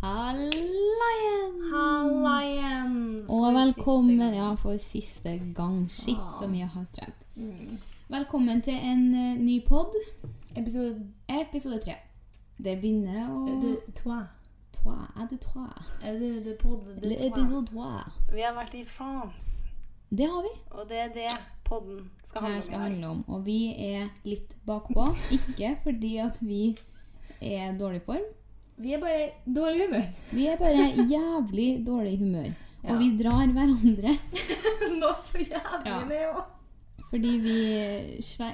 Halla igjen! Halla igjen! Og velkommen ja, for siste gang. Shit, Ah. så mye har strevd. Mm. Velkommen til en uh, ny pod. Episode Episode tre. Det begynner å de toi. Toi. Er det toi? Er det de pod toi? Vi har vært i France, Det har vi. og det er det podden skal handle Her om. skal handle om. Og vi er litt bakpå. Ikke fordi at vi er i dårlig form. Vi er bare dårlig humør. Vi er bare jævlig dårlig humør. Ja. Og vi drar hverandre Nå så jævlig Ja. det òg. fordi vi,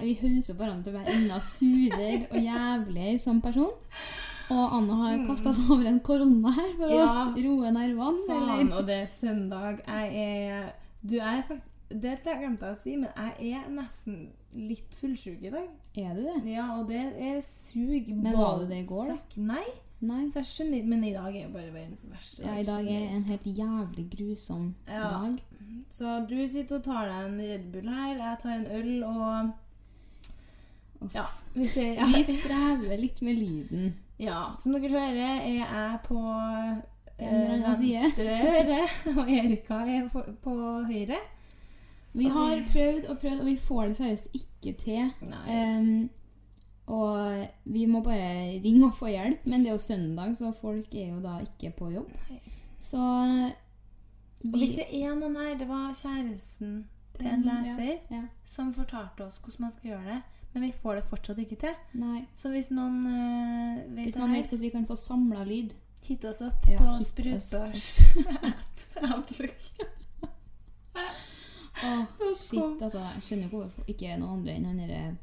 vi hauser opp hverandre til å være enda surere og jævligere som person. Og Anna har kasta seg over en korona her for Mm. Ja. å roe nervene. Faen, og det er søndag. Jeg er Du er faktisk Det glemte jeg å si, men jeg er nesten litt fullsjuk i dag. Er det det? Ja, og det er sug Men var du det i går, da? Nei, Nei. så jeg skjønner. Men i dag er jo bare verdens verste. Ja, I dag er en helt jævlig grusom Ja. dag. Så du sitter og tar deg en Red Bull her, jeg tar en øl og Uff. Ja. Vi ser, Vi strever litt med lyden. ja, som dere hører, er jeg på eh, venstre øre, og Erika er på, på høyre. Vi har prøvd og prøvd, og vi får det seriøst ikke til. Nei. Em, og vi må bare ringe og få hjelp, men det er jo søndag, så folk er jo da ikke på jobb. Så vi, Og hvis det er noen her, det var kjæresten til en leser Ja, ja. som fortalte oss hvordan man skal gjøre det, men vi får det fortsatt ikke til. Nei. Så hvis noen eh, vet Hvis noen vet hvordan vi kan få samla lyd hit oss opp Ja, på sprutbørs. Outlook. Shit, altså. Jeg skjønner ikke hvorfor ikke noen andre enn han derre eh,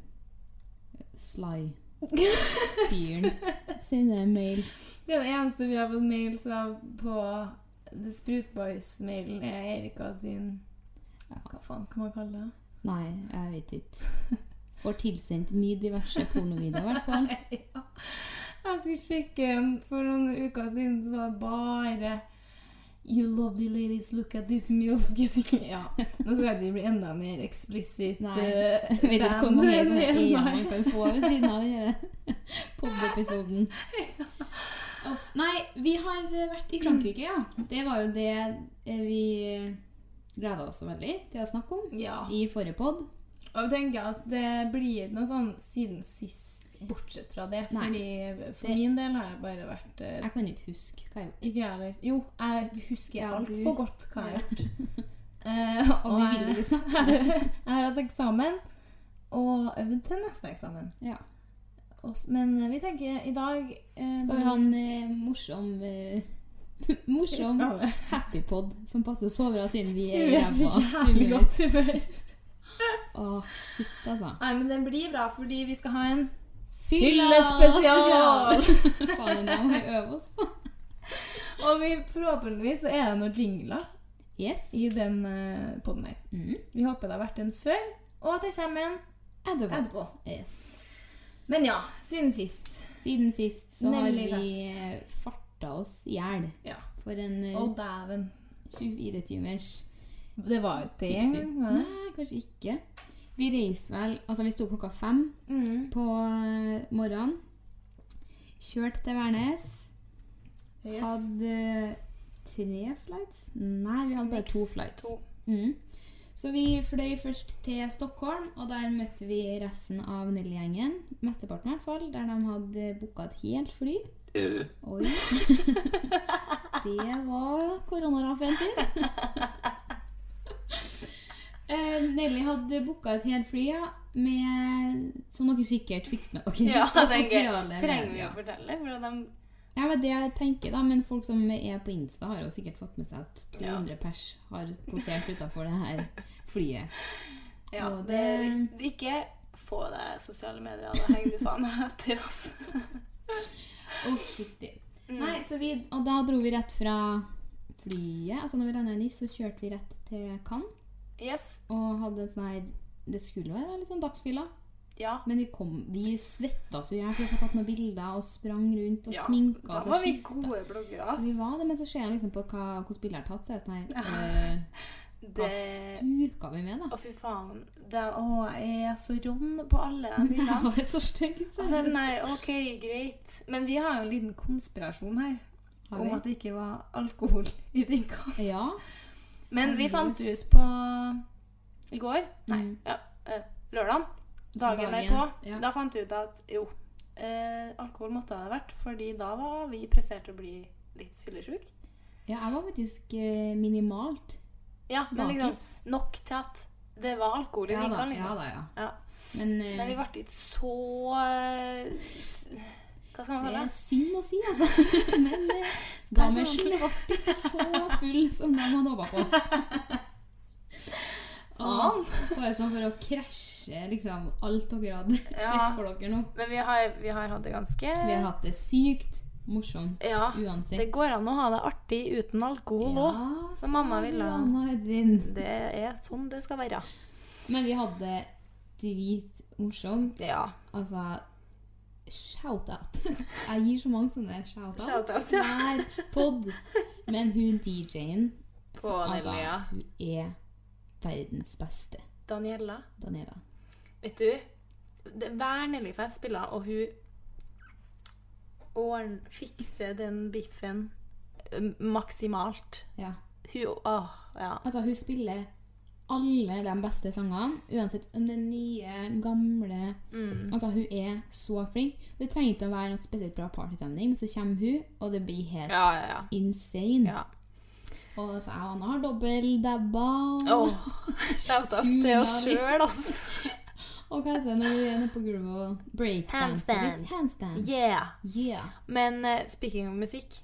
Sly-fyren sine mail. Det er Den eneste vi har fått mails av på The Sprutboys-mailen, er Erika sin Hva faen skal man kalle det? Nei, jeg vet ikke. Får tilsendt mye diverse pornovideoer, i hvert fall. ja. Jeg skulle sjekke for noen uker siden, så var det bare You lovely ladies, look at this milf getting Ja. Nå skal vi bli enda mer eksplisitt Nei. vi vet ikke hvor band mange man kan få ved siden av denne pod-episoden. Uff, Nei, vi har vært i Frankrike, ja. Det var jo det eh, vi gleda oss veldig til å snakke om Ja. i forrige pod. Og jeg tenker at det blir noe sånn siden sist, bortsett fra det. Fordi for Det- min del har jeg bare vært uh, Jeg kan ikke huske hva jeg har gjort. Ikke heller. Jo, jeg husker Ja, altfor godt hva jeg har gjort. uh, Og vi vil ikke snakke jeg, har hatt eksamen og øvd til neste eksamen. Ja. Og men vi tenker i dag uh, Skal vi ha en morsom Morsom happy pod som passer så bra siden vi er ræva jævlig godt humør. Åh, shit, altså. Nei, men det blir bra, fordi vi skal ha en Fyllespesial! Faen, det må vi øve oss på. Og vi, forhåpentligvis så er det noen jingler Yes. i den uh, poden her. Mm. Vi håper det har vært en før, og at det kommer en Etterpå. etterpå. Yes. Men ja, siden sist. Siden sist så har vi eh, farta oss i hjel Ja. for en eh, Å, dæven. 24 timers Det var jo det en gang. Nei, kanskje ikke. Vi reiste vel Altså, vi sto klokka fem Mm. på eh, morgenen. Kjørte til Værnes. Yes. Hadde tre flights? Nei, vi hadde bare to flights. To. Mm. Så vi fløy først til Stockholm, og der møtte vi resten av Nelly-gjengen. Mesteparten i hvert fall, der de hadde booka et helt fly. Oi. Det var koronaraffen sin. Eh, Nelly hadde booka et helt fly, ja, med, som dere sikkert fikk med dere. Ja, gøy. Trenger vi å fortelle? For de Ja, men det jeg tenker da, men folk som er på Insta har jo sikkert fått med seg at Ja. 200 pers har posert utafor det her flyet. Ja, Og det, det- ikke få deg sosiale medier, da henger du faen meg etter, altså. Å, fytti. Mm. Nei, så vi, og da dro vi rett fra flyet. Altså når vi landa i NIS, så kjørte vi rett til Cannes. Yes. Og hadde en sånn her Det skulle være litt sånn dagsfylla. Ja. Men vi kom, vi svetta så jævlig. for å få tatt noen bilder og sprang rundt og ja. sminka Da oss og var vi gode bloggere, Vi var det, men så ser jeg liksom på hva, hvordan bilder er tatt, så er sånn her Hva Det stuka vi med, da? Å, fy faen. Det, å, jeg er så rånn på alle de bildene. var så stygg. Altså, der, OK, greit. Men vi har jo en liten konspirasjon her. Om at det ikke var alkohol i drinkene. Ja. Men vi fant ut på i går Nei, Mm. ja, eh, lørdag. Dagen derpå. ja. Da fant vi ut at jo, eh, alkohol måtte ha vært, fordi da var vi prestert å bli litt fyllesyke. Ja, jeg var faktisk eh, minimalt Ja, men liksom nok til at det var alkohol i Ja drinkene. ja Liksom. da, ja. Ja. Men, eh, Men vi ble ikke så eh, Hva skal man det kalle er synd å si, altså. Men eh, Gamersen ble så full som de hadde håpa på. Faen. Bare sånn for å krasje liksom alt dere hadde sett for dere nå. Men vi har, vi har hatt det ganske Vi har hatt det sykt morsomt Ja. uansett. Det går an å ha det artig uten alkohol òg. ja, som mamma ville. Det er sånn det skal være. Men vi hadde det dritmorsomt. Ja. Altså Shout-out. Jeg gir så mange sånne shout-outs shout-out. ja. hver pod. Men hun DJ-en På altså, Hun er verdens beste. Daniela. Daniella. Vet du, det, hver Nellyfest spiller, og hun ordn, fikser den biffen maksimalt. Ja. Hun Åh, ja. Altså, hun spiller alle de beste sangene, uansett om det er nye, gamle Mm. Altså, hun er så flink. Det trenger ikke å være noe spesielt bra partystemning, men så kommer hun, og det blir helt Ja, ja, ja. insane. ja. Og så er Anna har dobbel dabba. Åh, Shout-out til oss sjøl, altså. Og hva heter det når vi er nede på gulvet og breakdanser Handstand. Handstand. Yeah. Yeah. Men uh, speaking of musikk,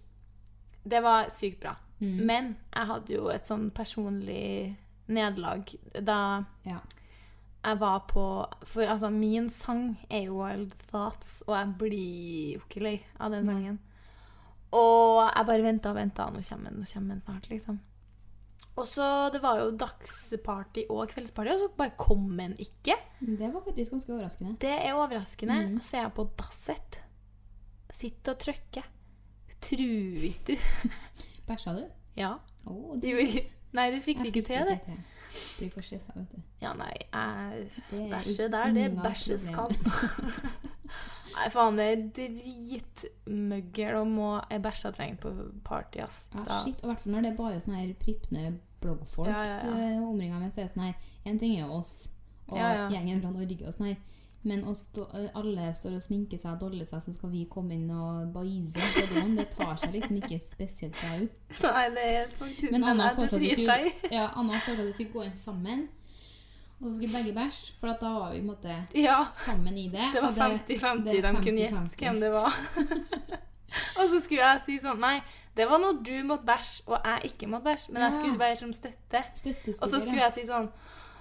det var sykt bra. Mm. Men jeg hadde jo et sånn personlig nederlag da Ja. jeg var på For altså, min sang er jo Wild Thoughts, og jeg blir jo ikke lei av den sangen. Og jeg bare venta og venta, nå kommer den, nå kommer den snart, liksom. Og så Det var jo dagsparty og kveldsparty, og så bare kom den ikke. Det var faktisk ganske overraskende. Det er overraskende. Mm. Og så er jeg på dasset. Sitter og trykker. Tror ikke du Bæsja du? Ja. Oh, det... Nei, det fikk de ikke til, det. Blir for stressa, vet du. Ja, nei, jeg er Bæsje der, det er bæsjes kan. Nei, faen, det er dritmøggel og må Jeg bæsja trengt på party, ass. Ja, Da- shit. Og hvert fall når det er bare sånne her pripne bloggfolk Ja, ja, ja. du omringer med. Så er det sånn her En ting er jo oss og Ja, ja. gjengen fra Norge og sånn her. Men stå, alle står og sminker seg og doller seg, så skal vi komme inn og baise på. Det tar seg liksom ikke spesielt bra ut. Nei, det er faktisk Men Anna foreslår ja, at vi skulle gå inn sammen. Og så skulle begge bæsje, for da var vi måte. Ja. sammen i det. Det var 50-50, det er de kunne gjette hvem det var. og så skulle jeg si sånn Nei, det var når du måtte bæsje, og jeg ikke måtte bæsje. Men jeg skulle være som støtte. Og så skulle jeg si sånn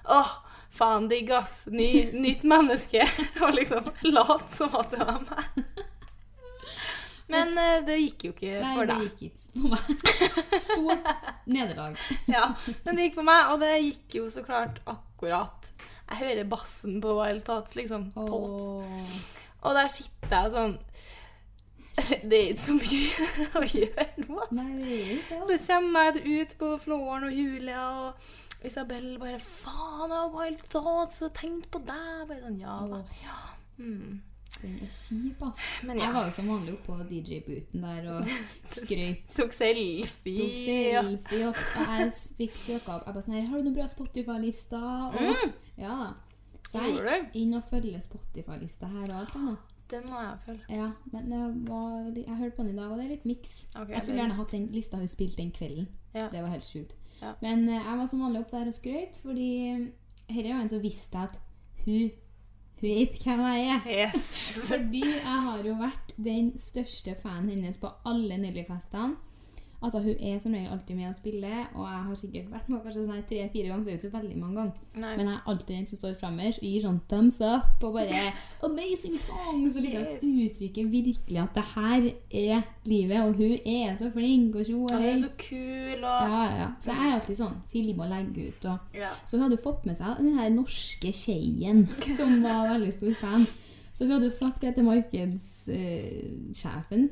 Åh, faen digg, ass. Ny, nytt menneske. Og liksom lat som at det var meg. Men eh, det gikk jo ikke Nei, for det gikk ikke på meg. Stort nederlag. Ja, men det gikk på meg, og det gikk jo så klart akkurat. Jeg hører bassen på Wild Tots, liksom. Tots. Oh. Og der sitter jeg sånn Det er ikke så mye å gjøre nå. Nei, det er ikke det. Så kommer jeg ut på Flåren og Julia og Isabel bare 'Faen, jeg har wild thoughts og tenkt på deg.' Bare sånn, ja, da. ja. Mm. Den er kjip. Men ja. Jeg var jo som vanlig oppå på DJ-booten der og skrøt. Tok selfie. Tok ja. selfie, og jeg fikk søka opp. Jeg bare sånn her, Har du noen bra Spotify-lister? Mm. Ja da. Så jeg er inne inn og følger Spotify-lista her og alt. Den må jeg følge. Ja, men var, jeg hørte på den i dag, og det er litt miks. Okay, jeg skulle er gjerne hatt den lista hun spilte den kvelden. Ja. Det var helt sjukt. Ja. Men eh, jeg var som vanlig opp der og skrøt, fordi er jo en som visste at hun hun vet hvem jeg er. Yes. Fordi jeg har jo vært den største fanen hennes på alle Nelly-festene. Altså, Hun er som regel alltid med og spiller, og jeg har sikkert vært med kanskje sånn tre-fire ganger. så ut ikke så veldig mange ganger. Nei. Men jeg er alltid den som står fremmest og gir sånn thumbs up og bare 'Amazing songs!' Så liksom Yes. uttrykker virkelig at det her er livet, og hun er så flink og tjo og Og hun er hei. så kul og Ja, ja. Så jeg er alltid sånn filme og legge ut. og Ja. så hun hadde fått med seg den her norske Skeien, som var veldig stor fan. Så hun hadde jo sagt det til markedssjefen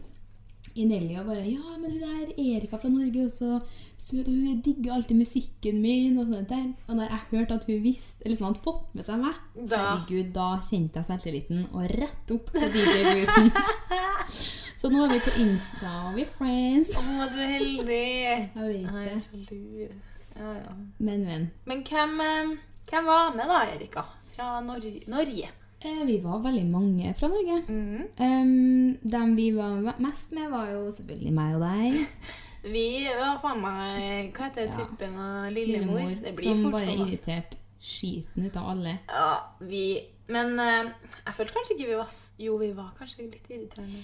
i Nelly og bare Ja, men hun der Erika fra Norge er også søt, og hun digger alltid musikken min. Og sånt der. Og når jeg hørte at hun visste, eller liksom hadde fått med seg meg, Da. herregud, da kjente jeg selvtilliten og rett opp på DJ-booten. så nå er vi på Insta, og vi er friends. Å, du er heldig. Jeg vet Nei, det. så lur. Ja, ja. Men, men. Men hvem, eh, hvem var med da, Erika? Fra Nor Norge? Eh, vi var veldig mange fra Norge. Mm. Um, dem vi var mest med, var jo selvfølgelig meg og deg. Vi var faen meg Hva heter Ja. typen av lillemor? Lillemor, Det blir som fort bare sånn. altså. irriterte skiten ut av alle. Ja, vi Men uh, jeg følte kanskje ikke vi var Jo, vi var kanskje litt irriterende.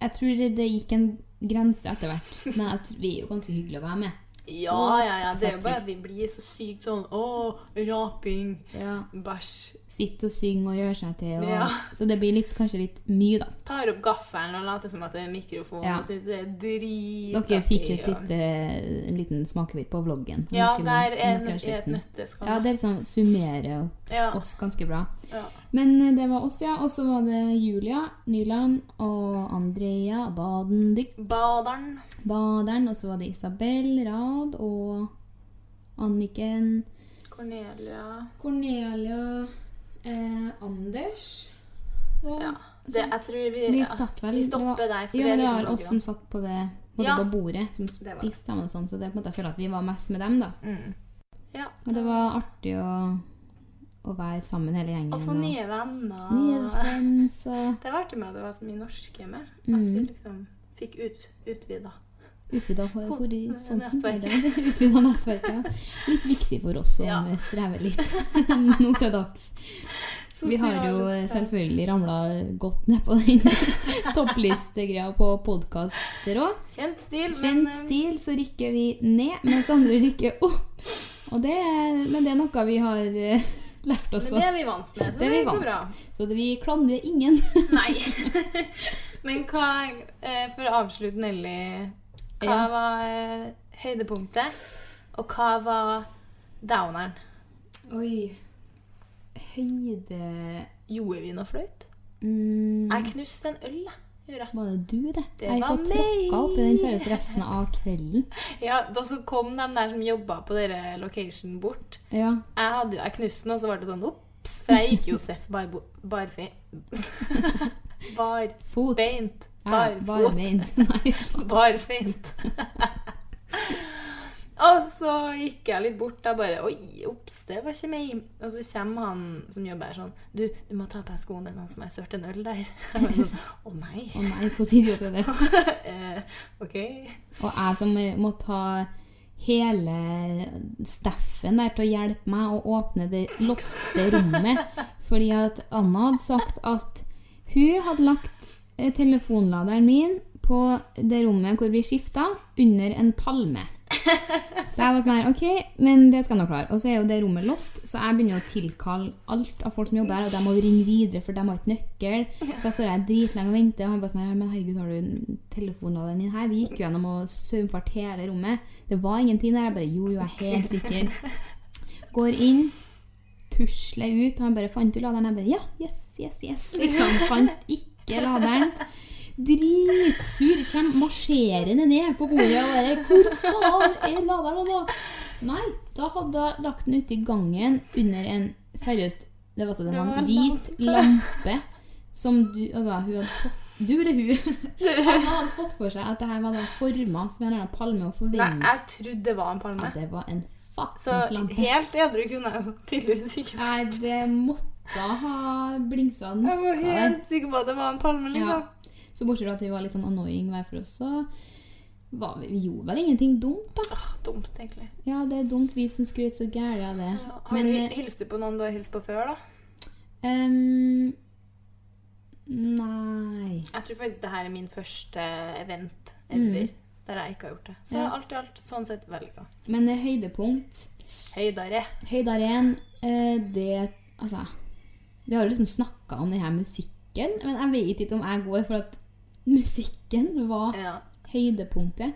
Jeg tror det, det gikk en grense etter hvert, men jeg tror, vi er jo ganske hyggelige å være med. Ja, ja, ja. Det er jo bare at vi blir så sykt sånn Å, raping. Ja. Bæsj. Sitte og synge og gjøre seg til. Og, Ja. Så det blir litt, kanskje litt mye, da. Tar opp gaffelen og later som at det er mikrofon Ja. og syns det er drit. Dere fikk et lite, en liten smakebit på vloggen. Ja, der er en- et nøtteskall. Ja, det liksom summerer Ja. oss ganske bra. Ja. Men eh, det var oss, ja. Og så var det Julia Nyland og Andrea Badendyk. Baderen. Baderen, og så var det Isabel Rad og Anniken, Cornelia. Cornelia, eh, Anders og Ja. Det, jeg tror vi Vi satt vel Vi stopper var, for ja, det det liksom var oss som satt på det på, Ja. på bordet, som var spiste sammen og sånn, så det er på en måte jeg føler at vi var mest med dem, da. Mm. Ja. Og det var artig å, å være sammen hele gjengen. Å få nye venner. nye friends og Det var artig med at det var så mye norske med. At Mm. vi liksom fikk ut, utvida. Utvida horisonten. Utvida nettverket. Litt viktig for oss som Ja. strever litt nå til dags. Vi har jo selvfølgelig ramla godt ned på den topplistegreia på podkaster òg. Kjent stil, Kjent men eh, stil, så rykker vi ned, mens andre rykker opp. Og det, er- men det er noe vi har eh, lært oss. Men det er vi vant med, så Det det, går bra. Så det, vi klandrer ingen. Nei. Men hva eh, For å avslutte Nelly Hva Ja. var eh, høydepunktet? Og hva var downeren? Oi. Høyde Gjorde vi noe flaut? mm, Jeg knuste en øl, jeg. Gjorde. Var det du, det? Det jeg gikk og tråkka opp i den seriøst resten av kvelden. Ja, Da så kom de der som jobba på dere location, bort. Ja. Jeg, hadde, jeg knuste den, og så ble det sånn ops. For jeg gikk jo Seff. Barbeint. bar. Barbeint. Nei. Barfint. og så gikk jeg litt bort. Da bare Oi, ops, det var ikke meg. Og så kommer han som jobber her sånn Du, du må ta på deg skoene dine, han som har sølt en øl der. Å sånn, Å nei. Å nei, hvordan idiot er det? eh, ok. Og jeg som må ta hele Steffen der til å hjelpe meg å åpne det låste rommet. Fordi at Anna hadde sagt at hun hadde lagt eh, telefonladeren min på det rommet hvor vi skifta, under en palme. Så jeg var sånn her, ok, men det skal jeg nå klare. Og så er jo det rommet lost, så jeg begynner å tilkalle alt av folk som jobber her, og de må ringe videre, for de har ikke nøkkel. Så jeg står her dritlenge og venter, og han bare sånn her, men herregud, har du telefonladeren din her? Vi gikk jo gjennom og saumfart hele rommet. Det var ingenting der. Jeg bare, jo, jo, jeg er helt sikker. Går inn, tusler ut, og han bare, fant du laderen? Jeg bare, ja, yes, yes, yes. Liksom, fant ikke laderen. dritsur, kommer marsjerende ned på bordet og bare 'Hvor faen er laderen nå?' Nei, da hadde hun lagt den ute i gangen under en Seriøst, det var, så, det var en hvit lampe som du Altså, hun hadde fått Du eller hun? Han hadde fått for seg at det her var forma som en eller palme og Nei, jeg trodde det var en palme. Ja, det var en Så fuckings lampe. helt edru kunne jeg jo tydeligvis ikke Nei, det måtte ha blingsa Jeg var helt sikker på at det var en palme, liksom. Så bortsett fra at vi var litt sånn annoying hver for oss, så var vi, vi gjorde vel ingenting dumt, da. Ah, dumt, egentlig. Ja, det er dumt, vi som skryter så gærent av det. Ja. Har Men du eh, hilst du på noen du har hilst på før, da? Um, Nei Jeg tror faktisk det her er min første event ever der jeg ikke har gjort det. Så Mm. Ja. alt i alt sånn sett vellykka. Men eh, høydepunkt Høydare. Høydaren, eh, det Altså, vi har jo liksom snakka om denne musikken, men jeg vet ikke om jeg går for at musikken var Ja. høydepunktet.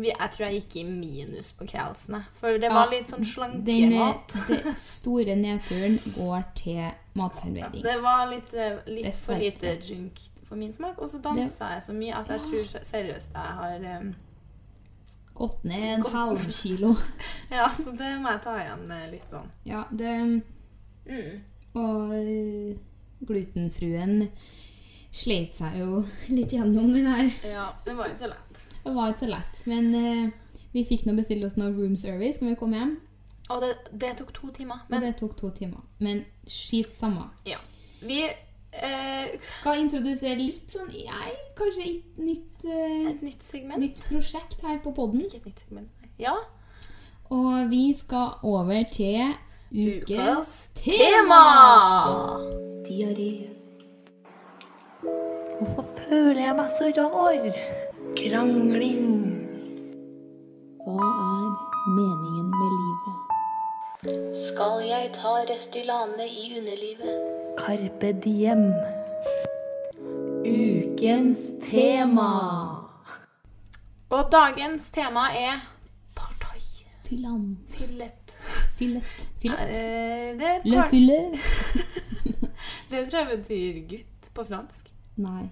Jeg tror jeg gikk i minus på kjelsene. For det var litt sånn eh, slankemat. Den store nedturen går til matservering. Det var litt, eh, litt for lite junk for min smak. Og så dansa jeg så mye at jeg tror se- seriøst jeg har um, Gått ned en Gått- halv kilo. Ja, så det må jeg ta igjen litt sånn. Ja, det Mm. Og glutenfruen sleit seg jo litt gjennom det der. Ja, det var ikke så lett. Det var ikke så lett. Men eh, vi fikk nå bestilt oss noe room service når vi kom hjem. Og det, det tok to timer. Men Og det tok to timer. Men skit samme. ja. Vi eh, Skal introdusere litt sånn jeg, kanskje et nytt, eh, Et nytt segment. nytt prosjekt her på podden. Ikke et nytt segment. nei. Ja. Og vi skal over til ukens tema! Diaré. Hvorfor føler jeg meg så rar? Krangling. Hva er meningen med livet? Skal jeg ta Restylane i underlivet? Carpe diem. Ukens tema. Og dagens tema er partai. Filan. Fillet. Fillet. Fillet. Eh, det, Le det tror jeg betyr gutt på fransk. Nei.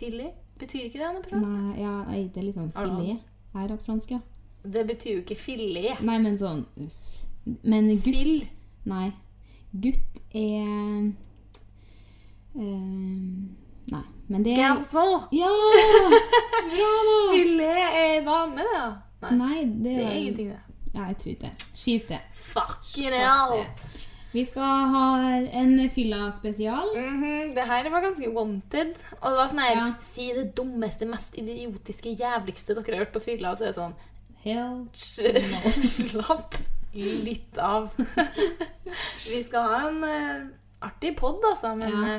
Fillet. Betyr ikke det noe på fransk? Nei, ja, det er liksom filet. Er hatt fransk, ja. Det betyr jo ikke filet. Nei, men sånn Men gutt Fill. Nei. Gutt er eh, Nei, men det er Garçon. Ja! Bra, da! Filet er dame, det, da. Nei, Nei, det det er ingenting, det. Ja, jeg tror det. Skit det. Fucking hell. Vi skal ha en fylla-spesial. Mhm, det her var ganske wanted. Og det var sånn her Ja. Si det dummeste, mest idiotiske, jævligste dere har hørt på fylla, og så er det sånn Hell sj- Slapp litt av. Vi skal ha en uh, artig pod, altså, men Ja.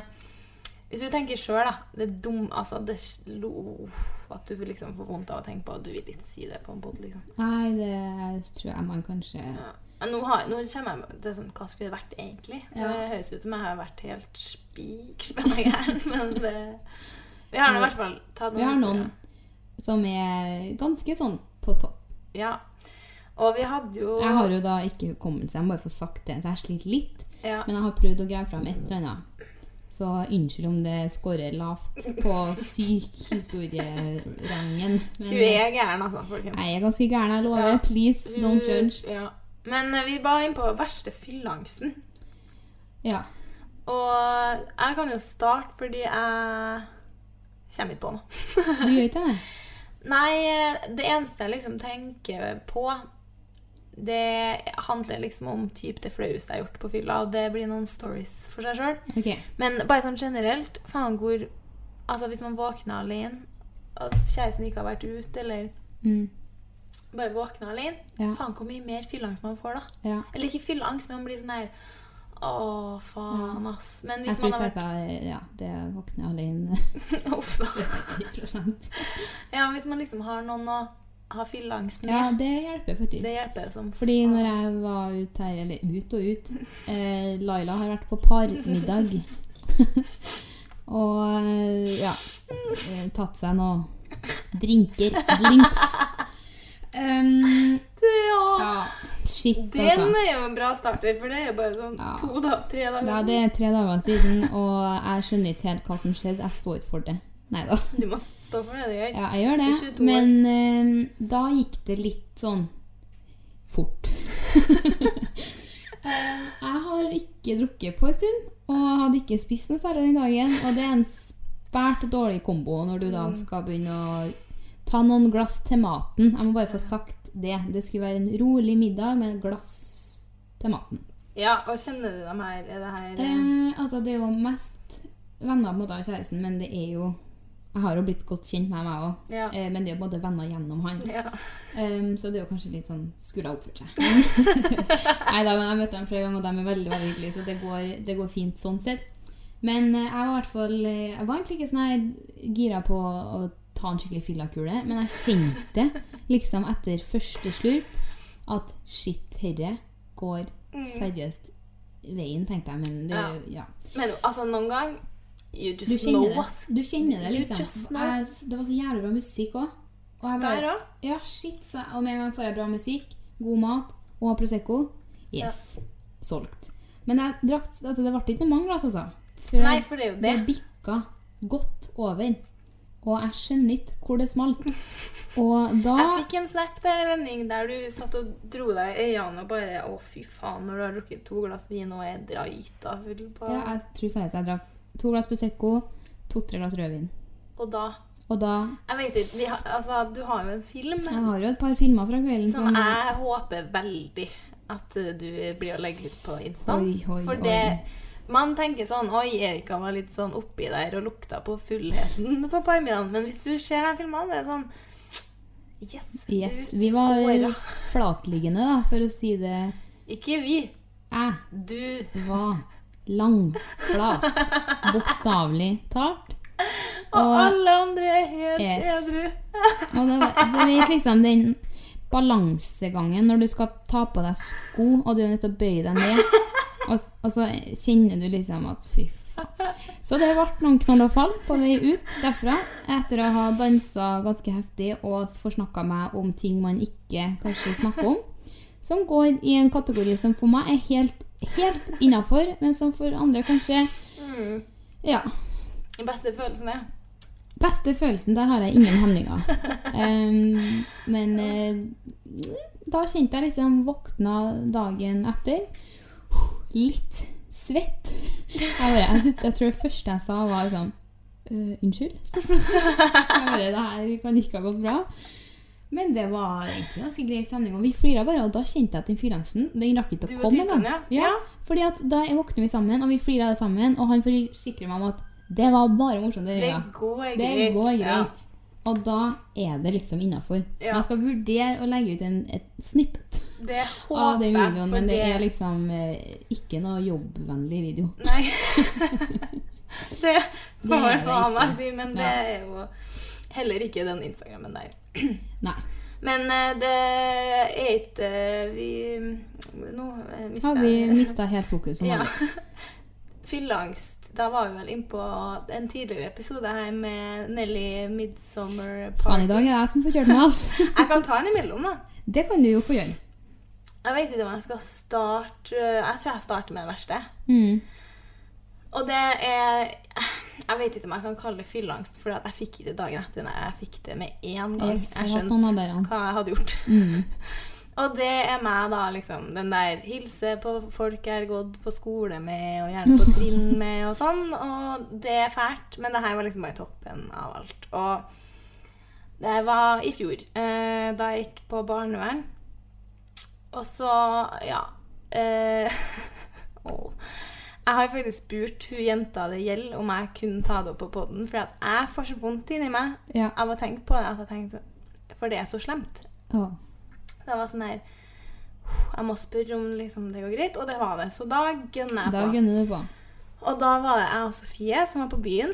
Hvis du tenker sjøl, da Det er dum Altså, det uff, At du liksom får vondt av å tenke på at du vil ikke si det på en pod, liksom. Nei, det tror jeg man kanskje Ja. Men nå, har, nå kommer jeg til sånn, hva skulle det vært egentlig? Ja. Det høres ut som jeg har vært helt spikspenna gæren, men det, vi har nå i hvert fall tatt noen Vi har noen som er ganske sånn på topp. Ja. Og vi hadde jo Jeg har jo da ikke hukommelse, jeg må bare få sagt det, så jeg sliter litt. ja. Men jeg har prøvd å grave fram et eller annet. Så unnskyld om det scorer lavt på syk-historierangen. Hun er gæren, altså, folkens. jeg er ganske gæren, jeg lover. Ja. Please, don't judge. Ja. Men eh, vi var inne på verste fylleangsten. Ja. Og jeg kan jo starte fordi jeg kommer ikke på noe. Du gjør ikke det? Nei, det eneste jeg liksom tenker på, det handler liksom om typ det flaueste jeg har gjort på fylla, og det blir noen stories for seg sjøl. Okay. Men bare sånn generelt, faen hvor Altså hvis man våkner alene, og kjæresten ikke har vært ute, eller Mm. bare våkner alene, Ja. faen hvor mye mer fylleangst man får da. Ja. Eller ikke fylleangst, men man blir sånn her Å, faen, ass. Men Jeg hvis tror man har jeg sa ja, det våkner alene vært Uff, da. Ja, hvis man liksom har noen å ha fylleangst med, Ja, det hjelper faktisk. det hjelper som Fordi når jeg var ute her, eller ut og ut eh, Laila har vært på parmiddag. og eh, ja eh, Tatt seg noe drinker. Drinks. Um, Ja. ja, shit, Den altså. er jo en bra starter, for det er jo bare sånn Ja. to da, tre dager Ja, det er tre dager siden, og jeg skjønner ikke helt hva som skjedde. Jeg står ikke for det. Nei da. Du må stå for det du gjør. Ja, jeg gjør det. Du 22 år. Men eh, da gikk det litt sånn fort. Eh, jeg har ikke drukket på en stund, og hadde ikke spist noe særlig den dagen. Og det er en svært dårlig kombo når du Mm. da skal begynne å ta noen glass til maten. Jeg må bare få sagt det. Det skulle være en rolig middag med et glass til maten. Ja, og kjenner du dem her? Er det her Eh, altså, det er jo mest venner på en måte av kjæresten, men det er jo Jeg har jo blitt godt kjent med meg òg, Ja. eh, men det er jo både venner gjennom han. ja. Um, så det er jo kanskje litt sånn Skulle ha oppført seg. Nei da, men jeg møtte dem flere ganger, og de er veldig veldig hyggelige, så det går, det går fint sånn sett. Men eh, jeg var i hvert fall eh, Jeg var egentlig ikke sånn gira på å ta en skikkelig fillakule, men jeg kjente liksom etter første slurp at shit, herre går seriøst veien, tenkte jeg. Men det, Ja. ja. Men altså, noen gang You Du just kjenner know, det. Du kjenner det, liksom. Jeg, det var så jævlig bra musikk òg. Og jeg bare Der òg? Ja, shit. Så, og med en gang får jeg bra musikk, god mat og Prosecco, yes, solgt. Men jeg drakk, altså, det ble ikke noe mange glass, altså. Før Nei, for det er jo det. det bikka godt over. Og jeg skjønner ikke hvor det smalt. Og da Jeg fikk en snap der vending der du satt og dro deg i øynene og bare Å, fy faen, når du har drukket to glass vin og er drita full på ja, Jeg tror seriøst jeg drakk to glass Prosecco, to-tre glass rødvin. Og da Og da Jeg vet ikke vi har, Altså, du har jo en film Jeg har jo et par filmer fra kvelden som som jeg håper veldig at uh, du blir å legge ut på Insta. Oi, oi, For oi. det Man tenker sånn Oi, Erika var litt sånn oppi der og lukta på fullheten på parmiddagen. Men hvis du ser den filmen, det er sånn Yes, Yes, du vi var skåra. flatliggende, da, for å si det. Ikke vi. Jeg Du. var langflat. Bokstavelig talt. Og Og, alle andre er helt Yes. edru. og det, du vet liksom den balansegangen når du skal ta på deg sko, og du er nødt til å bøye deg ned. Og, og så kjenner du liksom at fy. Så det ble noen knall og fall på vei ut derfra, etter å ha dansa ganske heftig og forsnakka meg om ting man ikke kanskje snakker om. Som går i en kategori som for meg er helt, helt innafor, men som for andre kanskje Ja. Den beste følelsen er Beste følelsen, der har jeg ingen hemninger. um, men eh, da kjente jeg liksom våkna dagen etter litt svett. Jeg, bare, jeg, jeg tror det første jeg sa, var sånn «Øh, Unnskyld? Spørsmålstegn. Jeg bare, det her kan ikke ha gått bra. Men det var egentlig ganske grei stemning, og vi flira bare. Og da kjente jeg at den fyransen den rakk ikke å komme engang. ja. Ja. Fordi at da våkner vi sammen, og vi flirer alle sammen, og han forsikrer meg om at det var bare morsomt. Det, Det går greit. Det går Ja. greit. Og da er det liksom innafor. Ja. Jeg skal vurdere å legge ut en, et snipp Det av den videoen, men det er liksom eh, ikke noe jobbvennlig video. Nei. det får man faen meg si, men det er jo heller ikke den Instagrammen der. Nei. Men eh, det er ikke eh, Vi Nå eh, mista Har vi mista helt fokus som Ja. Fylleangst. Da var vi vel innpå en tidligere episode her med Nelly Midsummer Faen, i dag er det jeg som får kjørt med, altså. Jeg kan ta en imellom, da. Det kan du jo få gjøre. Jeg vet ikke om jeg skal starte Jeg tror jeg starter med det verste. Mm. Og det er Jeg vet ikke om jeg kan kalle det fylleangst, for jeg fikk ikke det dagen etter. Nei, jeg fikk det med én gang. Jeg skjønte hva jeg hadde gjort. Mm. Og det er meg, da, liksom. Den der hilse på folk jeg har gått på skole med, og gjerne på trinn med, og sånn. Og det er fælt, men det her var liksom bare toppen av alt. Og det var i fjor, eh, da jeg gikk på barnevern. Og så, ja eh, åh. Jeg har faktisk spurt hun jenta det gjelder, om jeg kunne ta det opp på poden. For at jeg får så vondt inni meg Ja. av å tenke på det. At jeg tenkte, for det er så slemt. Å. Det var sånn her Jeg må spørre om liksom, det går greit, og det var det. Så da gønner jeg Da på. gunner du på. Og da var det jeg og Sofie som var på byen.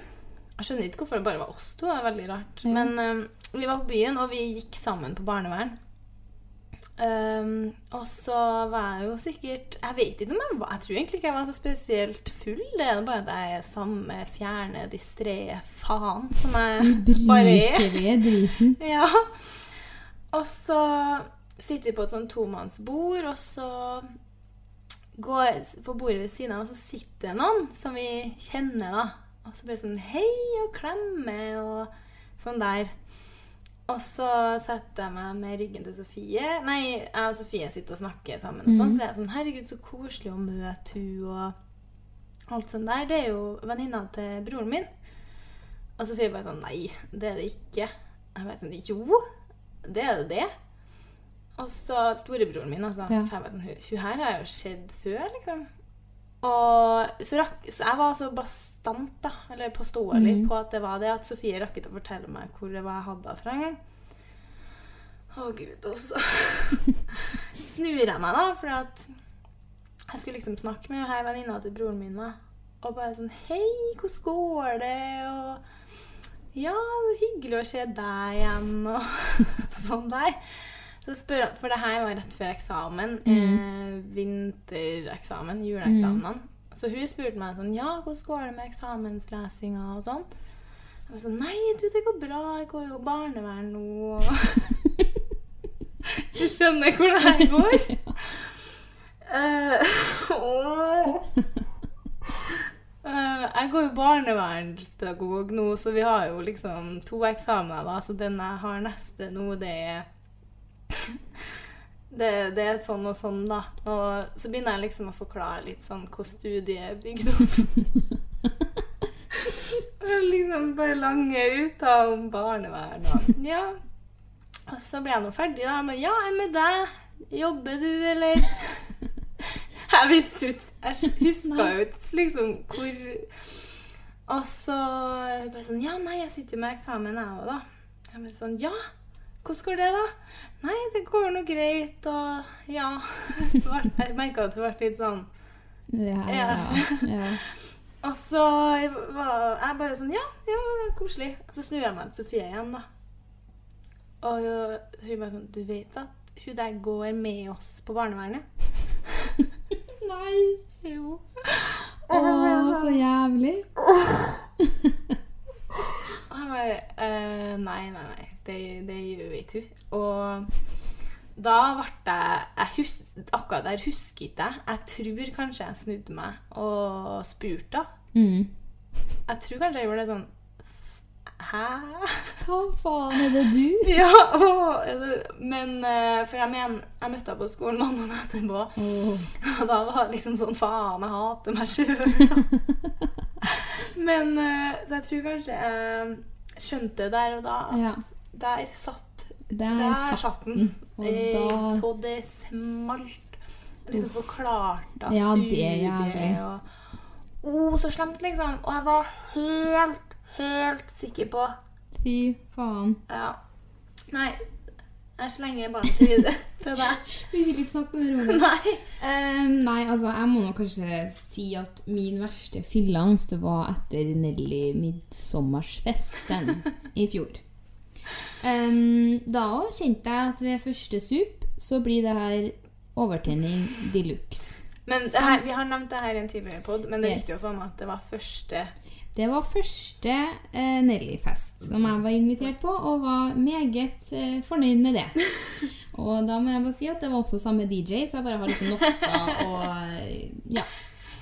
Jeg skjønner ikke hvorfor det bare var oss to. Det er veldig rart. Ja. Men eh, vi var på byen, og vi gikk sammen på barnevern. Um, og så var jeg jo sikkert Jeg vet ikke om jeg var Jeg tror egentlig ikke jeg var så spesielt full. Det er bare at jeg er samme fjerne, distré faen som jeg bare er. Driten. Ja. Og så sitter vi på et sånn tomannsbord, og så går på bordet ved siden av, og så sitter det noen som vi kjenner, da. Og så blir det sånn hei og klemme og sånn der. Og så setter jeg meg med ryggen til Sofie. Nei, jeg og Sofie sitter og snakker sammen. Og sånn, Så er jeg sånn Herregud, så koselig å møte hun og alt sånt der. Det er jo venninna til broren min. Og Sofie bare sånn Nei, det er det ikke. Jeg bare sånn Jo, det er det det. Og så storebroren min, altså. Ja. For jeg bare sånn Hun, hun her har jo skjedd før, liksom. Og så, rakk, så jeg var så bastant, da, eller påståelig, på at det var det, at Sofie rakk ikke å fortelle meg hvor det var jeg hadde fra en gang. Å, gud. Og så snur jeg meg, da, for at jeg skulle liksom snakke med ei venninna til broren min, da. Og bare sånn Hei, hvordan går det? Og ja, hyggelig å se deg igjen, og sånn der. Så spør han, For det her var rett før eksamen. Eh, vintereksamen. Juleeksamen. Så hun spurte meg sånn Ja, hvordan går det med eksamenslesinga og sånn? Jeg var sånn Nei, du, det går bra. Jeg går jo barnevern nå. Du skjønner hvor det her går? uh, og uh, jeg går jo barnevernspedagog nå, så vi har jo liksom to eksamener, da. Så den jeg har neste nå, det er det, det er sånn og sånn, da. Og så begynner jeg liksom å forklare litt sånn hvor studiet er bygd opp. Og liksom bare lange ruter om barnevern og Ja. Og så ble jeg nå ferdig, da. Men ja, enn med deg? Jobber du, eller? Jeg visste ut Jeg huska ikke liksom hvor Og så bare sånn Ja, nei, jeg sitter jo med eksamen, jeg òg, da. Jeg bare sånn Ja, hvordan går det, da? Nei, det går nå greit, og ja. Jeg merka at det ble litt sånn Ja, ja, ja. Og så var jeg bare sånn Ja, ja, koselig. Og så snur jeg meg til Sofie igjen, da. Og hun bare sånn Du vet at hun der går med oss på barnevernet? Nei! Jo. Å, så jævlig. Og jeg bare eh, Nei, nei, nei. Det, det gjør ikke hun. Og da ble jeg, jeg hus, Akkurat der husker ikke jeg. Jeg tror kanskje jeg snudde meg og spurte. Mm. Jeg tror kanskje jeg gjorde det sånn Hæ? Hva faen er det du? Ja, og, men eh, For jeg mener, jeg møtte henne på skolen mandagen etterpå. oh. Og da var det liksom sånn Faen, jeg hater meg sjøl. Men eh, Så jeg tror kanskje jeg skjønte der og da at Ja. Der satt Der, Der satt den. Og Eh, da Så det smalt. Liksom forklarte av Ja, studiet og Å, så slemt, liksom. Og jeg var helt, helt sikker på Fy faen. Ja. Nei, jeg slenger ballen til videre til deg. Vi fikk ikke sagt om det Nei. Um, nei, altså, jeg må nok kanskje si at min verste fylleangst var etter Nelly midtsommersfesten i fjor. Em, da òg kjente jeg at ved første sup så blir det her overtenning de luxe. Men her, vi har nevnt det her i en tidligere pod, men det er Yes. viktig å få med at det var første Det var første eh, Nelly-fest som jeg var invitert på, og var meget eh, fornøyd med det. Og da må jeg bare si at det var også samme DJ, så jeg bare har liksom noe å ja,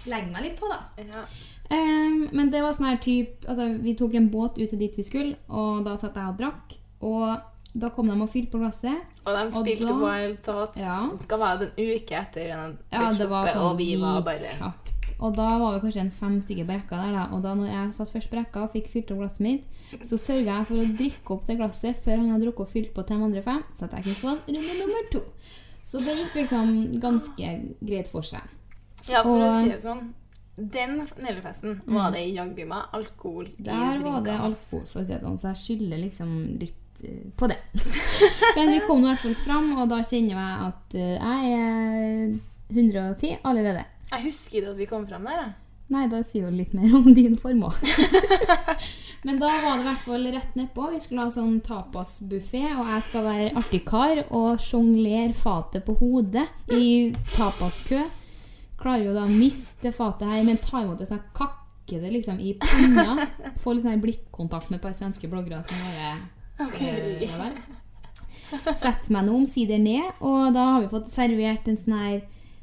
legge meg litt på, da. ja. Men det var sånn her typ altså, Vi tok en båt ut til dit vi skulle, og da satt jeg og drakk. Og da kom de og fylte på glasset. Og de Og spilte da- Wild Thoughts. Ja. Det var det en uke etter den Ja, det var sånn og vi var bare kjapt. Og da var vi kanskje en fem stykker på rekka der, da. Og da når jeg satt først på rekka og fikk fylt opp glasset mitt, så sørga jeg for å drikke opp det glasset før han hadde drukket og fylt på til de andre fem, så at jeg kunne få runde nummer to. Så det gikk liksom ganske greit for seg. Ja, for å si det sånn. Den neglefesten mm. var det jaggu meg alkohol i Der var det alkohol, for å si det sånn, så jeg skylder liksom litt uh, på det. Men vi kom i hvert fall fram, og da kjenner jeg at uh, jeg er 110 allerede. Jeg husker ikke at vi kom fram der. Da. Nei, da sier jo litt mer om din formål. Men da var det i hvert fall rett nedpå. Vi skulle ha sånn tapasbuffé, og jeg skal være artig kar og sjonglere fatet på hodet i tapaskø. Klarer jo da å miste fatet her, men ta imot det sånn kakke det liksom i panna. Få litt sånn blikkontakt med et par svenske bloggere som bare okay. øh, vel. Setter meg nå omsider ned, og da har vi fått servert en sånn her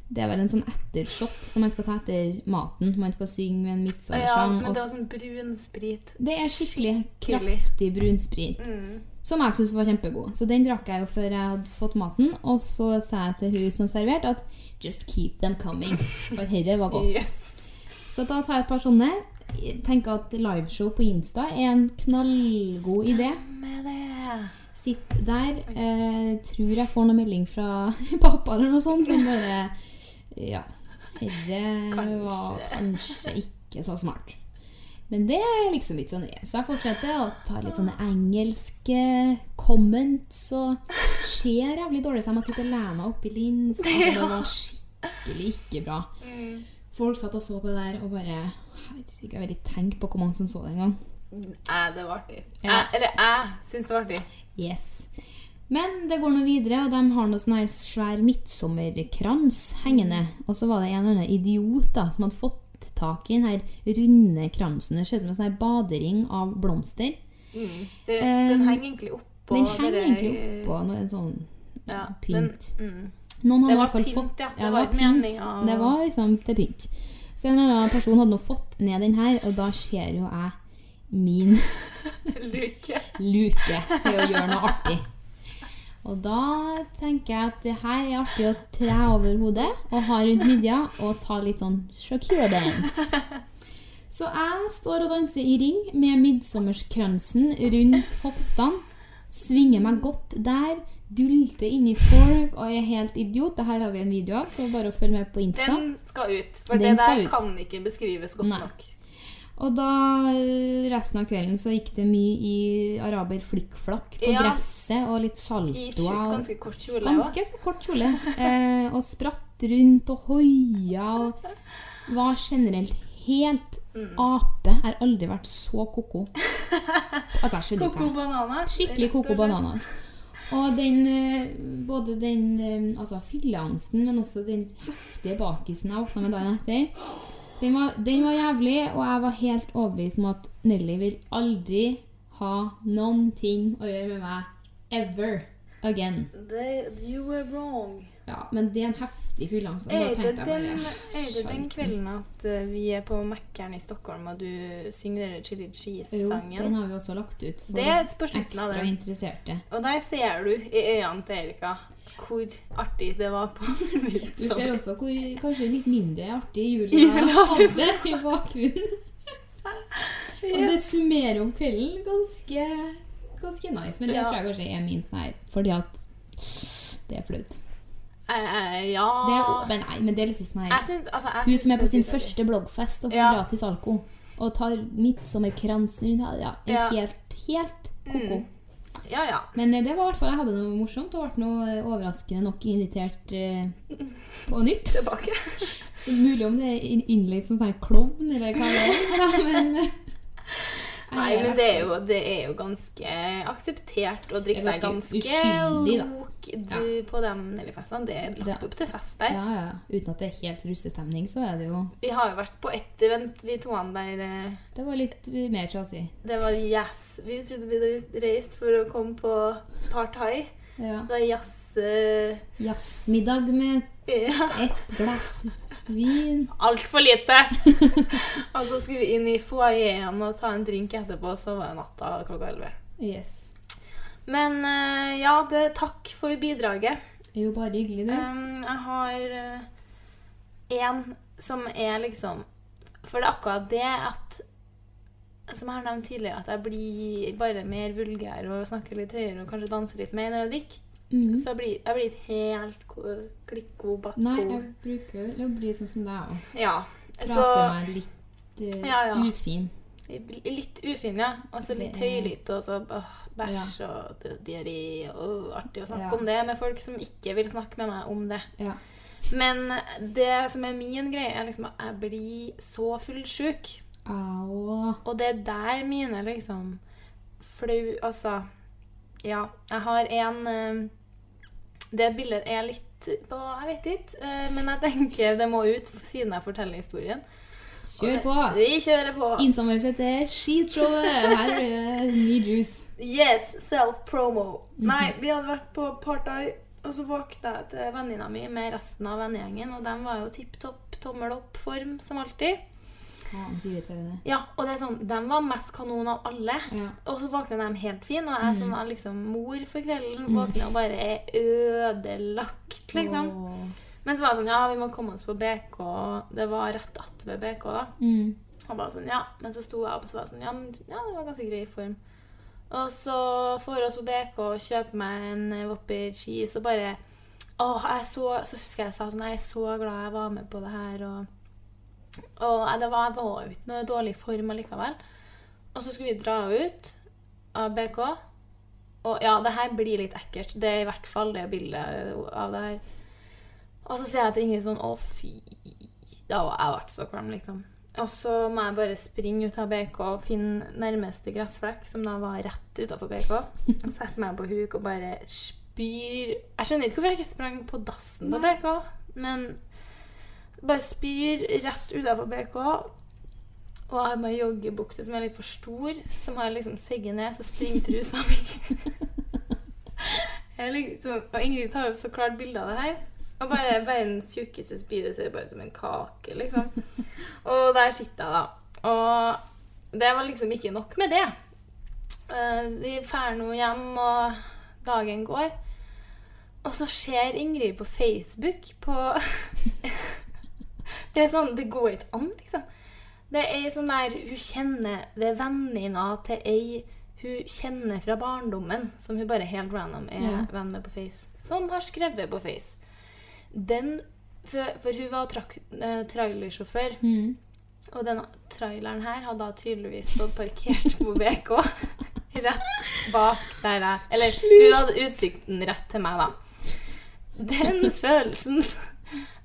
Det er vel en sånn ettershot som man skal ta etter maten. Man skal synge med en Ja, men det var sånn brun sprit. det er skikkelig Skikkelig. kraftig brunsprit. Mm. Som jeg syntes var kjempegod. Så den drakk jeg jo før jeg hadde fått maten. Og så sa jeg til hun som serverte at just keep them coming. For dette var godt. Yes. Så da tar jeg et par sånne. Tenker at liveshow på Insta er en knallgod idé. Sitt der. Eh, tror jeg får noe melding fra pappa eller noe sånt som bare Ja. Dette var kanskje ikke så smart. Men det er liksom ikke så nøye. Så jeg fortsetter å ta litt sånne engelske comments og ser jævlig dårlig så jeg må sitte og lære meg oppi linsa. Altså, det var skikkelig ikke bra. Folk satt og så på det der og bare Herregud, jeg vil ikke tenke på hvor mange som så det engang. Jeg, det var artig. Ja. Jeg, eller jeg syns det var artig. Yes. Men det går nå videre, og de har noe sånn her svær midtsommerkrans hengende. Og så var det en eller annen idiot da, som hadde fått tak i den runde kransen. Det ser ut som en sånn badering av blomster. Det, um, den henger egentlig oppå Den henger dere- egentlig oppå noe en sånn ja, pynt. Den, mm. Noen Det i var pynt, fått ja. Det var var pynt. Av... Det var liksom til pynt. Så en eller annen person hadde nå fått ned den her, og da ser jo jeg min Luke. luke til å gjøre noe artig. Og da tenker jeg at det her er artig å tre over hodet og ha rundt midja og ta litt sånn Shakira-dance. Så jeg står og danser i ring med midtsommerskransen rundt hoftene. Svinger meg godt der. Dulter inni folk og er helt idiot. Det her har vi en video av, så bare følg med på Insta. Den skal ut. For Den det der kan ikke beskrives godt Nei. nok. Og da eh, resten av kvelden så gikk det mye i araber flikkflakk på Ja. dresset og litt saltoa. I ganske kort kjole. Ganske så kort kjole. Eh, og spratt rundt og hoia og var generelt helt Mm. ape. Jeg har aldri vært så ko-ko. Altså, skjønner bananas. Skikkelig og Bananas. Og den, eh, både den eh, altså fylleangsten, men også den heftige bakisen jeg våkna med dagen etter, den var, den var jævlig, og jeg var helt overbevist om at Nelly vil aldri ha noen ting å gjøre med meg ever again. They, You were wrong. Ja, men det er en heftig fylleangst. Er det, den, er det den kvelden at eh, vi er på Mækkern i Stockholm, og du synger den Chili Jo, den Cheese-sangen? har vi også lagt ut for Det er på slutten av ekstra den. interesserte. Og der ser du i øynene til Erika hvor artig det var på Du ser også hvor kanskje litt mindre artig Julia Julia hadde i bakgrunnen. Og det summerer om kvelden ganske, ganske nice. Men det Ja. tror jeg kanskje er min sånn her, fordi at det er flaut. Eh, ja Det Men nei, men det er litt sånn her syns, altså, Hun som er på sin første bloggfest og får Ja. gratis alko, og tar midtsommerkransen rundt ja, Ja. helt, helt ko-ko. Mm. Ja, ja. Men eh, det var i hvert fall, jeg hadde noe morsomt og ble noe eh, overraskende nok invitert eh, på nytt. Tilbake. Mulig om det er inn- innleid som sånn klovn, eller hva det er. Men eh, Nei, men det er, jo, det er jo ganske akseptert å drikke seg ganske ganske lok ja. på de Nelly-festene. Det er lagt opp til fest der. Ja, ja. Uten at det er helt russestemning, så er det jo Vi har jo vært på ett event, vi toene der eh, Det var litt mer trasig. Det var yes. Vi trodde vi hadde reist for å komme på partai. Ja. Det var jazz eh, Jazzmiddag med ja. ett glass vin. Altfor lite! og så skulle vi inn i foajeen og ta en drink etterpå, så var det natta klokka elleve. Yes. Men eh, ja, det, takk for bidraget. Det er jo bare hyggelig, du. Um, jeg har én som er liksom For det er akkurat det at Som jeg har nevnt tidligere, at jeg blir bare mer vulgær og snakker litt høyere og kanskje danser litt mer når jeg drikker. Mhm. Så jeg blir, jeg blir helt ko- klikko bakko. Nei, jeg bruker å bli sånn som deg òg. Ja. Prate meg litt uh, Ja, ja. ufin. litt ufin, ja. Og så litt høylytt, og så åh, bæsj og di- diaré. Og artig å snakke Ja. om det med folk som ikke vil snakke med meg om det. Ja. Men det som er min greie, er liksom at jeg blir så fullsjuk. Au. Og det er der mine liksom flau Altså, ja. Jeg har en eh, Det bildet er litt på Jeg vet ikke. eh, Men jeg tenker det må ut siden jeg forteller historien. Kjør på! Vi kjører på. Innsamles etter skitshowet. Her blir det ny juice. Yes, self-promo. Nei, vi hadde vært på Partai, Og så våkna jeg til venninna mi med resten av vennegjengen, og de var jo tipp topp tommel opp-form som alltid. Faen, så irriterende. Ja, og det er sånn, De var mest kanon av alle. Ja. Og så våkna de helt fin, og jeg som var liksom mor for kvelden, Mm. våkner og bare er ødelagt, liksom. Men så var det sånn, ja, vi må komme oss på BK. Det var rett attmed BK, da. Mm. Og bare sånn, ja. Men så sto jeg opp og så var det sånn, ja, men, ja, det var ganske grei form. Og så får vi oss på BK og kjøper meg en Wopper cheese og bare Åh, jeg så, så husker jeg jeg sa sånn, jeg er så glad jeg var med på det her. Og, og jeg- det var, jo ikke noe dårlig form allikevel. Og så skulle vi dra ut av BK. Og ja, det her blir litt ekkelt. Det er i hvert fall det bildet av det her. Og så sier jeg til Ingrid sånn Å, fy. Da var jeg vært så kvalm, liksom. Og så må jeg bare springe ut av BK og finne nærmeste gressflekk, som da var rett utafor BK. Og sette meg på huk og bare spyr Jeg skjønner ikke hvorfor jeg ikke sprang på dassen på BK, men bare spyr rett utafor BK. Og jeg har med joggebukse som er litt for stor, som har liksom segget ned, så stringtrusa mi liksom, Og Ingrid tar opp så klart bilde av det her. Og bare verdens tjukkeste spyde ser bare ut som en kake, liksom. Og der sitter jeg, da. Og det var liksom ikke nok med det. Eh, Vi drar nå hjem, og dagen går. Og så ser Ingrid på Facebook på Det er sånn Det går ikke an, liksom. Det er sånn der Hun kjenner Det er venninna til ei hun kjenner fra barndommen, som hun bare helt random er Ja. venn med på Face, som har skrevet på Face. Den For, for hun var trak, eh, trailersjåfør. Mm. Og den traileren her hadde da tydeligvis stått parkert på BK. Rett bak der jeg Eller hun hadde utsikten rett til meg, da. Den følelsen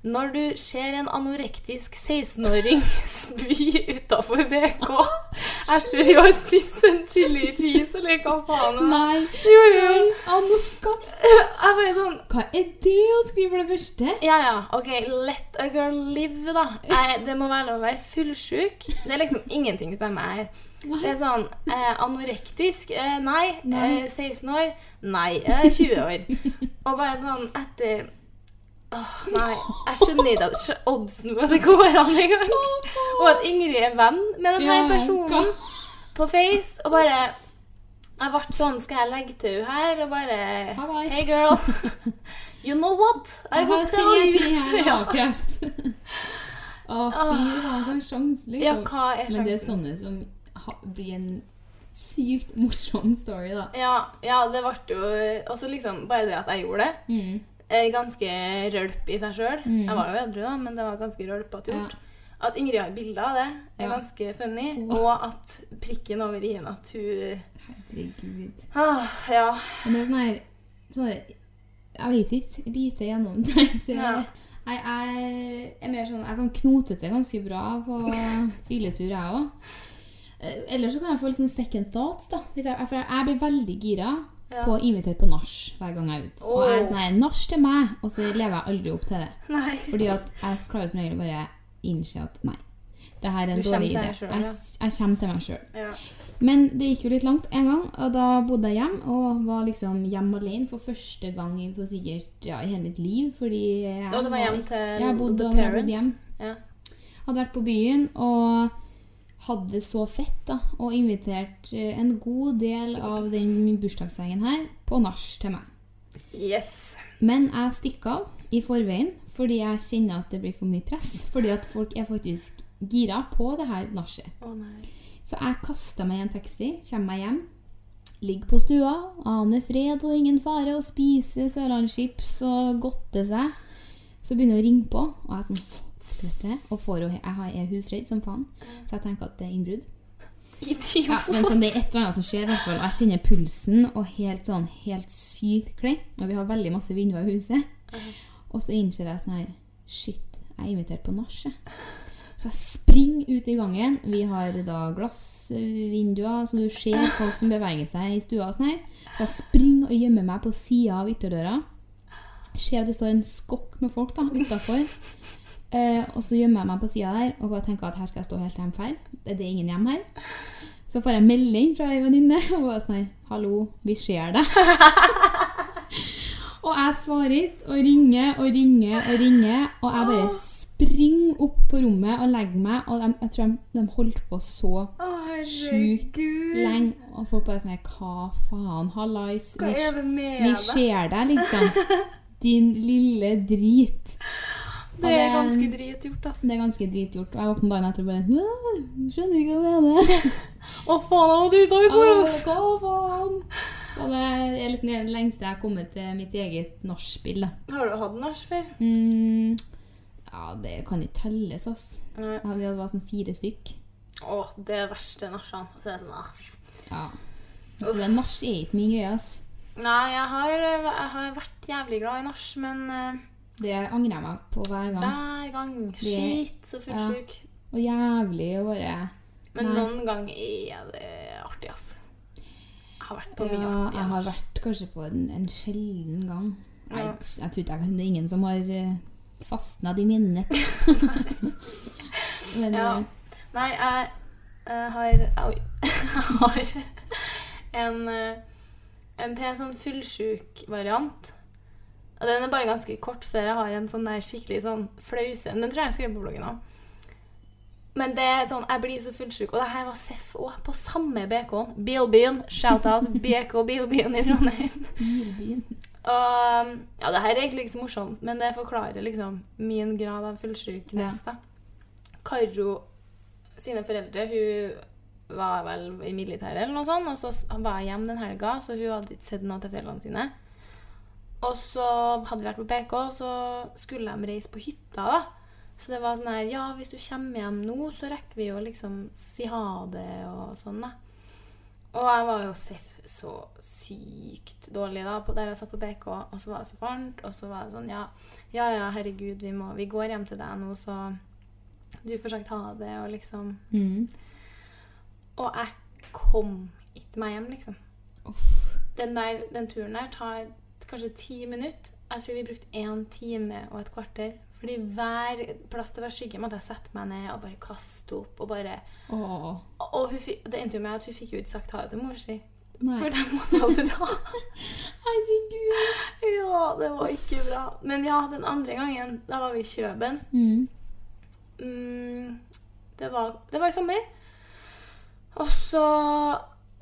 når du ser en anorektisk 16-åring spy utafor BK etter å ha spist en chili cheese, eller hva faen. Nei. Jo, jo. Jeg bare sånn Hva er det å skrive for det første? Ja, ja. OK, let a girl live, da. Jeg, det må være lov å være fullsjuk. Det er liksom ingenting som stemmer her. Det er sånn eh, Anorektisk? Eh, nei. Nei. Eh, 16 år? Nei. Eh, 20 år. Og bare sånn etter Åh, nei. Jeg skjønner ikke oddsen på at det går an engang. Og at Ingrid er venn med denne Ja, personen på Face. Og bare Jeg ble sånn Skal jeg legge til henne her? Og bare Hey, girl. You know what? I will tell you. Å, fy, hva er sjansen, liksom? Ja, hva er Men det er sånne som blir en sykt morsom story, da. Ja, ja, det ble jo Og så liksom Bare det at jeg gjorde det, Mm. Er ganske rølp i seg sjøl. Mm. Jeg var jo edru, da, men det var ganske rølpete Ja. gjort. At Ingrid har bilde av det, er Ja. ganske funny. Og at prikken over i-en at hun Herregud. ah, Ja. Men det er sånn her sånn, Jeg vet ikke. Lite gjennomtenkt. Ja. Jeg, jeg er mer sånn Jeg kan knote til ganske bra på filetur, jeg òg. Eller så kan jeg få litt sånn second thoughts. da jeg, For jeg blir veldig gira Ja. på å invitere på nach hver gang jeg er ute. Og jeg er sånn her Nach til meg! Og så lever jeg aldri opp til det. Nei. Fordi at jeg klarer som regel bare innse at nei, det her er en Du dårlig idé. selv, jeg, ja. jeg kommer til meg sjøl. Ja. Men det gikk jo litt langt en gang, og da bodde jeg hjem og var liksom hjemme alene for første gang i- sikkert ja, i hele mitt liv. Fordi jeg Og det var hjem til jeg bodde, the parents. hjem. Ja. Hadde vært på byen og hadde det så fett da, og invitert eh, en god del av den bursdagsgjengen her på nach til meg. Yes. Men jeg stikker av i forveien fordi jeg kjenner at det blir for mye press. Fordi at folk er faktisk gira på det her nachet. Oh. Så jeg kaster meg i en taxi, kommer meg hjem, ligger på stua, aner fred og ingen fare, og spiser sørlandschips og godter seg. Så begynner jeg å ringe på, og jeg er sånn helvete, og får jeg er husredd som faen, så jeg tenker at det er innbrudd. Ja, men sånn, det er et eller annet som skjer, hvert fall, jeg kjenner pulsen og helt sånn, helt sykt klei. Og vi har veldig masse vinduer i huset. Og så innser jeg sånn her, shit, jeg er invitert på nach. Så jeg springer ut i gangen. Vi har da glassvinduer, så du ser folk som beveger seg i stua. sånn her. Så jeg springer og gjemmer meg på sida av ytterdøra. Ser at det står en skokk med folk da, utafor. Eh, og så gjemmer jeg meg på sida der og bare tenker at her skal jeg stå helt til de drar. Det er ingen hjem her. Så får jeg melding fra ei venninne og bare sånn her Hallo, vi ser deg. Og jeg svarer ikke, og ringer og ringer og ringer. Og jeg bare springer opp på rommet og legger meg. Og de, jeg tror de, de holdt på så sjukt lenge. Og folk bare sånn her, Hva faen? Hallais. Vi, vi ser deg, liksom. Din lille drit. Det er ganske dritgjort, ass. Det er ganske dritgjort. Og jeg våkner dagen etter og bare Skjønner ikke hva jeg mener. Å, faen, jeg var drita i går, faen? Så det er liksom det lengste jeg har kommet til mitt eget nachspiel. Har du hatt nach før? Mm, ja, det kan ikke telles, ass. Nei. Jeg hadde- vært sånn fire stykk. Å, det er verste nachene. Så er det sånn, ah. Ja. Så det nach er ikke min greie, ass. Nei, jeg har, jeg har vært jævlig glad i nach, men eh, Det angrer jeg meg på hver gang. hver gang Skit, så fullsjuk. Og jævlig å bare Men Nei. noen ganger er det artig, ass. Jeg har vært på mye Ja, artig jeg har vært kanskje på en, en sjelden gang. Ja. jeg tror ikke jeg, det er ingen som har fastna fastnet i minnet. Men Ja. eh, Nei, jeg, jeg har Oi. Jeg har en, eh, en til sånn fullsjuk variant. Og den er bare ganske kort før jeg har en sånn der skikkelig sånn flause. Den tror jeg jeg skrev på bloggen òg. Men det er sånn, jeg blir så fullsjuk. Og det her var Seff òg, på samme BK-en. Bilbyen. Shout-out BK Bilbyen i Trondheim. Bilbyen. Og ja, det her er egentlig ikke så morsomt, men det forklarer liksom min grad av fullsjukness. da. Karo sine foreldre hun var vel i militæret eller noe sånt, og så var jeg hjemme den helga, så hun hadde ikke sett noe til foreldrene sine. Og så hadde vi vært på BK, så skulle de reise på hytta, da. Så det var sånn her Ja, hvis du kommer hjem nå, så rekker vi jo liksom si ha det og sånn, da. Og jeg var jo seff så sykt dårlig da, på der jeg satt på BK, og så var det så varmt, og så var det sånn Ja, ja, ja herregud, vi, må, vi går hjem til deg nå, så du får sagt ha det, og liksom Mm. Og jeg kom ikke meg hjem, liksom. Den, der, den turen der tar kanskje ti minutter. Jeg tror vi brukte én time og et kvarter. Fordi hver plass det var skygge, måtte jeg sette meg ned og bare kaste opp. Og bare Oh. Og hun, fikk- det endte jo med at hun fikk jo ikke sagt ha det til mor si. For de måtte hun dra. Herregud. Ja, det var ikke bra. Men ja, den andre gangen, da var vi i Kjøben. Mm. Mm, det, var, det var i sommer. Og så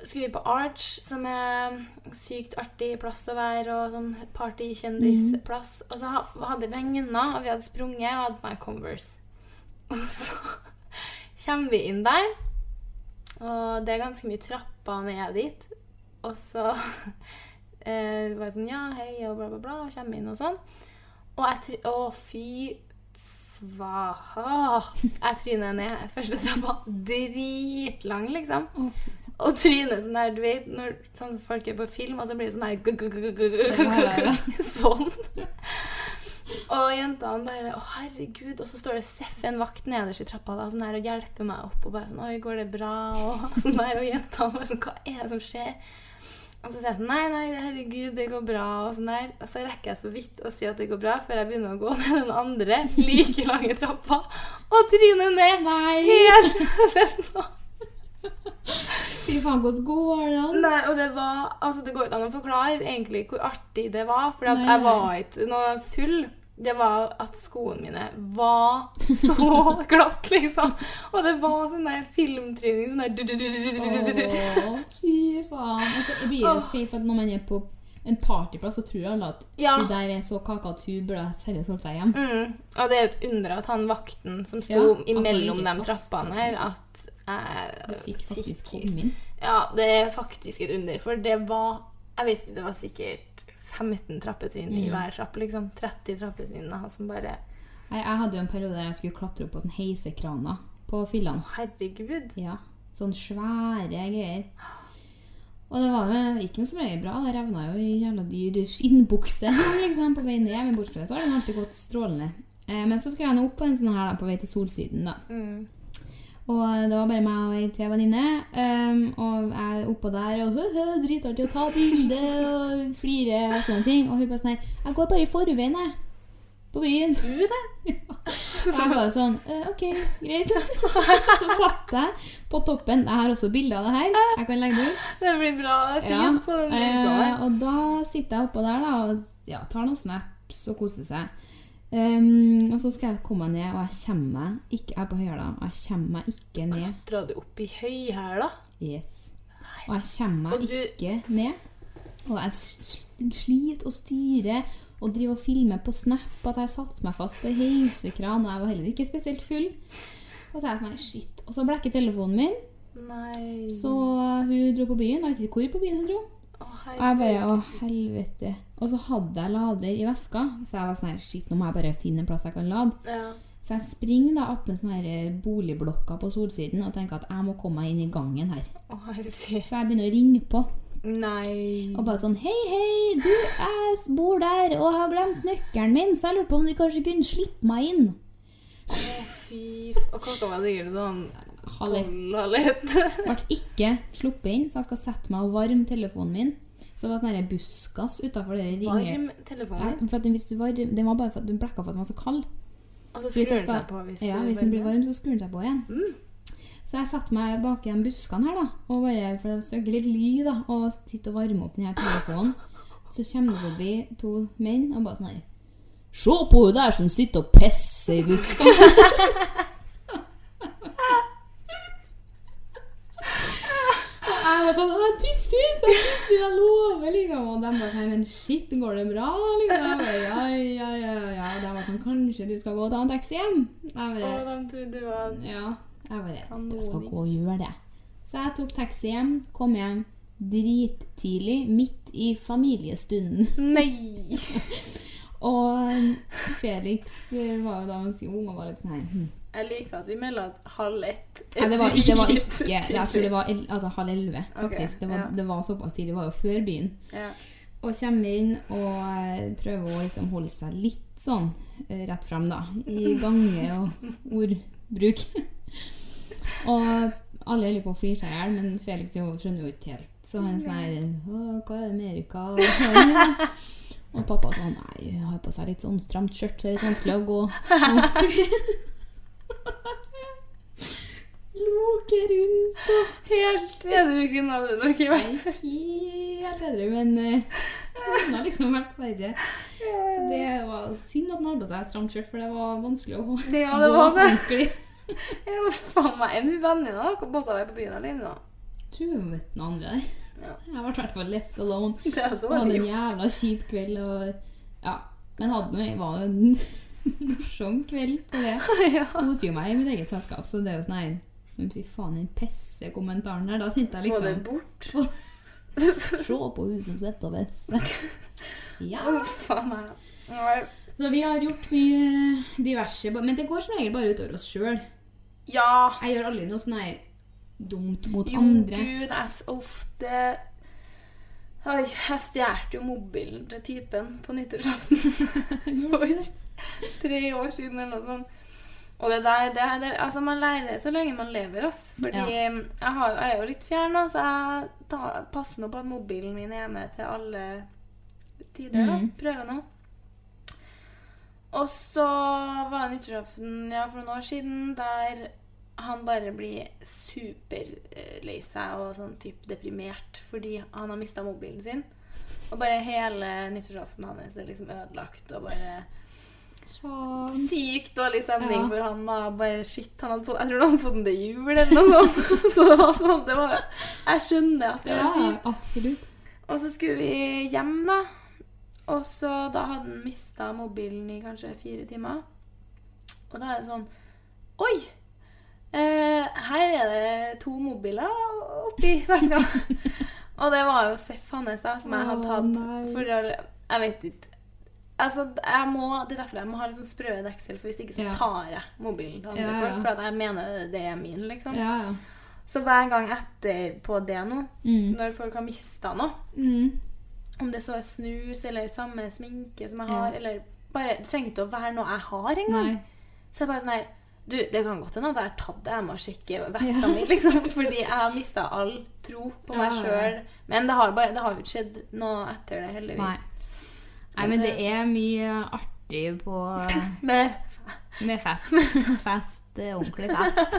skulle vi på Arch, som er sykt artig plass å være, og sånn partykjendisplass. Og så hadde vi lenge og vi hadde sprunget og hadde på meg Converse. Og så kommer vi inn der, og det er ganske mye trapper ned dit. Og så eh, var jeg sånn Ja, hei, og bla, bla, bla, og kommer inn og sånn. Og jeg Å, fy svaha. Jeg tryner ned første trappa. Dritlang, liksom. Og trynet sånn der, du vet, når sånn folk er på film, og så blir det sånn her Sånn. Og jentene bare Å, herregud. Og så står det Seff, en vakt nederst i trappa da, sånn her, og hjelper meg opp. Og bare sånn Oi, går det bra? Og sånn der. Og jentene bare sånn Hva er det som skjer? Og så sier jeg sånn Nei, nei, herregud, det går bra. Og sånn der. Og så rekker jeg så vidt å si at det går bra, før jeg begynner å gå ned den andre like lange trappa og tryner ned. Nei. Hele den Fy faen, hvordan går det an? Nei, og det var Altså, det går ikke an å forklare egentlig hvor artig det var, for jeg var ikke noe full. Det var at skoene mine var så glatt, liksom. Og det var sånn der filmtryning. Sånn der fy faen. Og så blir det feil, for når man er på en partyplass, så tror alle at Ja. hun der er så kake at hun burde seriøst holdt seg hjem. Mm. Og det er et under at han vakten som sto Ja, imellom de trappene her, at Du fikk faktisk komme inn. Ja, det er faktisk et under. For det var Jeg vet ikke, det var sikkert 15 trappetrinn i Mm. hver trapp, liksom. 30 trappetrinn som bare Jeg, jeg hadde jo en periode der jeg skulle klatre opp på sånn heisekraner på fillene. Herregud. Ja, sånn svære greier. Og det var jo ikke noe som regel bra. Det revna jo i jævla dyr skinnbukse liksom, på vei ned. Men bortsett fra det så har den alltid gått strålende. Eh, men så skulle jeg nå opp på en sånn her da, på vei til Solsiden. da. Mm. Og det var bare meg og ei til venninne. Um, og jeg er oppå der og dritartig å ta bilde og flire og sånne ting. Og hun bare sånn her Jeg går bare i forveien, jeg. på byen. Du det? Så jeg bare sånn «Eh, OK, greit. Så satt jeg på toppen. Jeg har også bilde av det her. Jeg kan legge det ut. Det blir bra fint Ja, på den linsa eh, og da sitter jeg oppå der da, og ja, tar noen snaps og koser seg. Ehm, og så skal jeg komme meg ned, og jeg kommer meg ikke Jeg er på høyhæla, og jeg kommer meg ikke ned. Klatra du opp i høyhæla? Yes. Og jeg kommer meg du- ikke ned. Og jeg sliter og styrer og driver og filmer på Snap at jeg satte meg fast på heisekran, og jeg var heller ikke spesielt full. Og så er jeg sånn, shit. Og så blekker telefonen min, Nei. så hun dro på byen. Jeg vet ikke hvor på byen hun dro. Å, Og jeg bare, å helvete. Og så hadde jeg lader i veska, så jeg var sånn her, shit, nå må jeg bare finne en plass jeg kan lade. Ja. Så jeg springer da opp en sånn her eh, boligblokker på Solsiden og tenker at jeg må komme meg inn i gangen her. Oh. Så jeg begynner å ringe på. Nei. Og bare sånn Hei, hei, du, jeg bor der og har glemt nøkkelen min, så jeg lurte på om du kanskje kunne slippe meg inn. Å, fy f... Og klokka var sikkert sånn halv ett. Ble ikke sluppet inn, så jeg skal sette meg og varme telefonen min. Så det var sånn buskas utafor det. Varm telefonen Ja, din. at den, du varm, den var bare for at den blekka for at den var så kald. Og så skrur den seg på hvis ja, du hvis den blir varm, så skrur den seg på igjen. Så jeg satte meg bak i de buskene her, da, og bare, for det søker litt ly, da, og sitte og varme opp den her telefonen. Så kommer det forbi to menn og bare sånn her Se på hun der som sitter og pisser i buskene! Og jeg var sånn «Å, Jeg tisser! Jeg tisser, jeg lover! liksom Og de bare Nei, men shit, går det bra? liksom bare, ja, ja, ja, ja. Og de var sånn Kanskje du skal gå og ta en taxi hjem? Jeg bare, bare de trodde du var Ja. Jeg bare Du skal gå og gjøre det. Så jeg tok taxi hjem, kom hjem drittidlig, midt i familiestunden. Nei! Og Felix eh, var jo da ganske ung og var litt sånn her hm. Jeg liker at vi melder at halv ett Nei, det var, det var ikke. Jeg tror det var el- altså, halv elleve, faktisk. faktisk. Det var, ja. det var såpass tidlig. Det var jo før byen. Ja. Og kommer inn og eh, prøver å liksom holde seg litt sånn eh, rett fram, da. I gange og ordbruk. og alle holder på å flire seg i hjel, men Felix jo skjønner jo ikke helt. Så han er sånn her Hva er det med Erika? og pappa sånn Nei, har på seg litt sånn stramt skjørt, så det er litt vanskelig å gå. Loke rundt og Helt edru kunne du nok ikke vært. Helt edru, men eh, det kunne liksom vært verre. Så det var synd at man hadde på seg stramt skjørt, for det var vanskelig å Ja, det var det. ordentlig. Jeg var faen meg en venninne da. Båta deg på byen alene da. tror jeg møtte noen andre der. Ja. Jeg ble i hvert fall left alone. Det er Og hadde en jævla kjip kveld. Og ja, men hadde var jo en morsom kveld på det. Koser jo meg i mitt eget selskap, så det er jo sånn Men fy faen, den pisse-kommentaren der. Da kjente jeg liksom Få det bort. Se på hun som sitter og pisser. Ja. Å, faen meg. Så vi har gjort mye diverse, men det går som regel bare utover oss sjøl. Ja. Jeg gjør aldri noe sånn her dumt mot Jo, andre. gud, jeg så ofte Oi, jeg stjal jo mobilen til typen på nyttårsaften for tre år siden eller noe sånt. Og det der, det, det, altså Man lærer så lenge man lever, ass. Fordi Ja. jeg, har, jeg er jo litt fjern, så jeg tar, passer nå på at mobilen min er hjemme til alle tider. da, Mhm. Prøver nå. Og så var det nyttårsaften ja, for noen år siden der han bare blir superlei seg og sånn typ deprimert fordi han har mista mobilen sin. Og bare hele nyttårsaften hans er liksom ødelagt og bare Sånn. sykt dårlig stemning Ja. for han. da. Bare shit, han fått, Jeg tror han hadde fått den til jul eller noe sånt. Så det var sånn, det var, Jeg skjønner at det Ja, var kjipt. absolutt. Og så skulle vi hjem, da. Og så da hadde han mista mobilen i kanskje fire timer. Og da er det sånn Oi! Eh, her er det to mobiler oppi veska. og det var jo Seff hans da, som jeg hadde tatt. For jeg vet ikke Altså, jeg må, Det er derfor jeg må ha sånn sprø deksel, for hvis ikke så Ja. tar jeg mobilen til andre Ja, ja. folk. For at jeg mener det er min, liksom. Ja, ja. Så hver gang etterpå det nå, Mm. når folk har mista noe Mm. om det så er snus eller samme sminke som jeg Ja. har, eller bare Det trenger ikke å være noe jeg har engang. Så jeg bare sånn her Du, det kan godt hende at jeg har tatt det. Jeg må sjekke veska mi, liksom. Fordi jeg har mista all tro på meg Ja, ja, ja. sjøl. Men det har, bare, det har jo ikke skjedd noe etter det, heldigvis. Nei. Nei, men det er mye artig på Med Med fest. Fest, eh, ordentlig fest.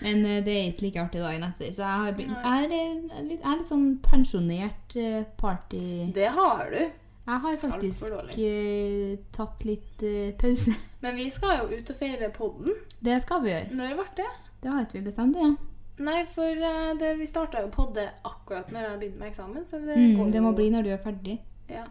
Men eh, det er ikke like artig dagen etter. Så jeg, har blitt, jeg, er, eh, litt, jeg er litt sånn pensjonert eh, party... Det har du. Jeg har faktisk eh, tatt litt eh, pause. Men vi skal jo ut og feire podden. Det skal vi gjøre. Når ble det? Det har ikke vi bestemt ennå. Nei, for uh, det, vi starta jo podde akkurat når jeg begynte med eksamen. Så det, Mm, går det må jo- bli når du er ferdig. Ja.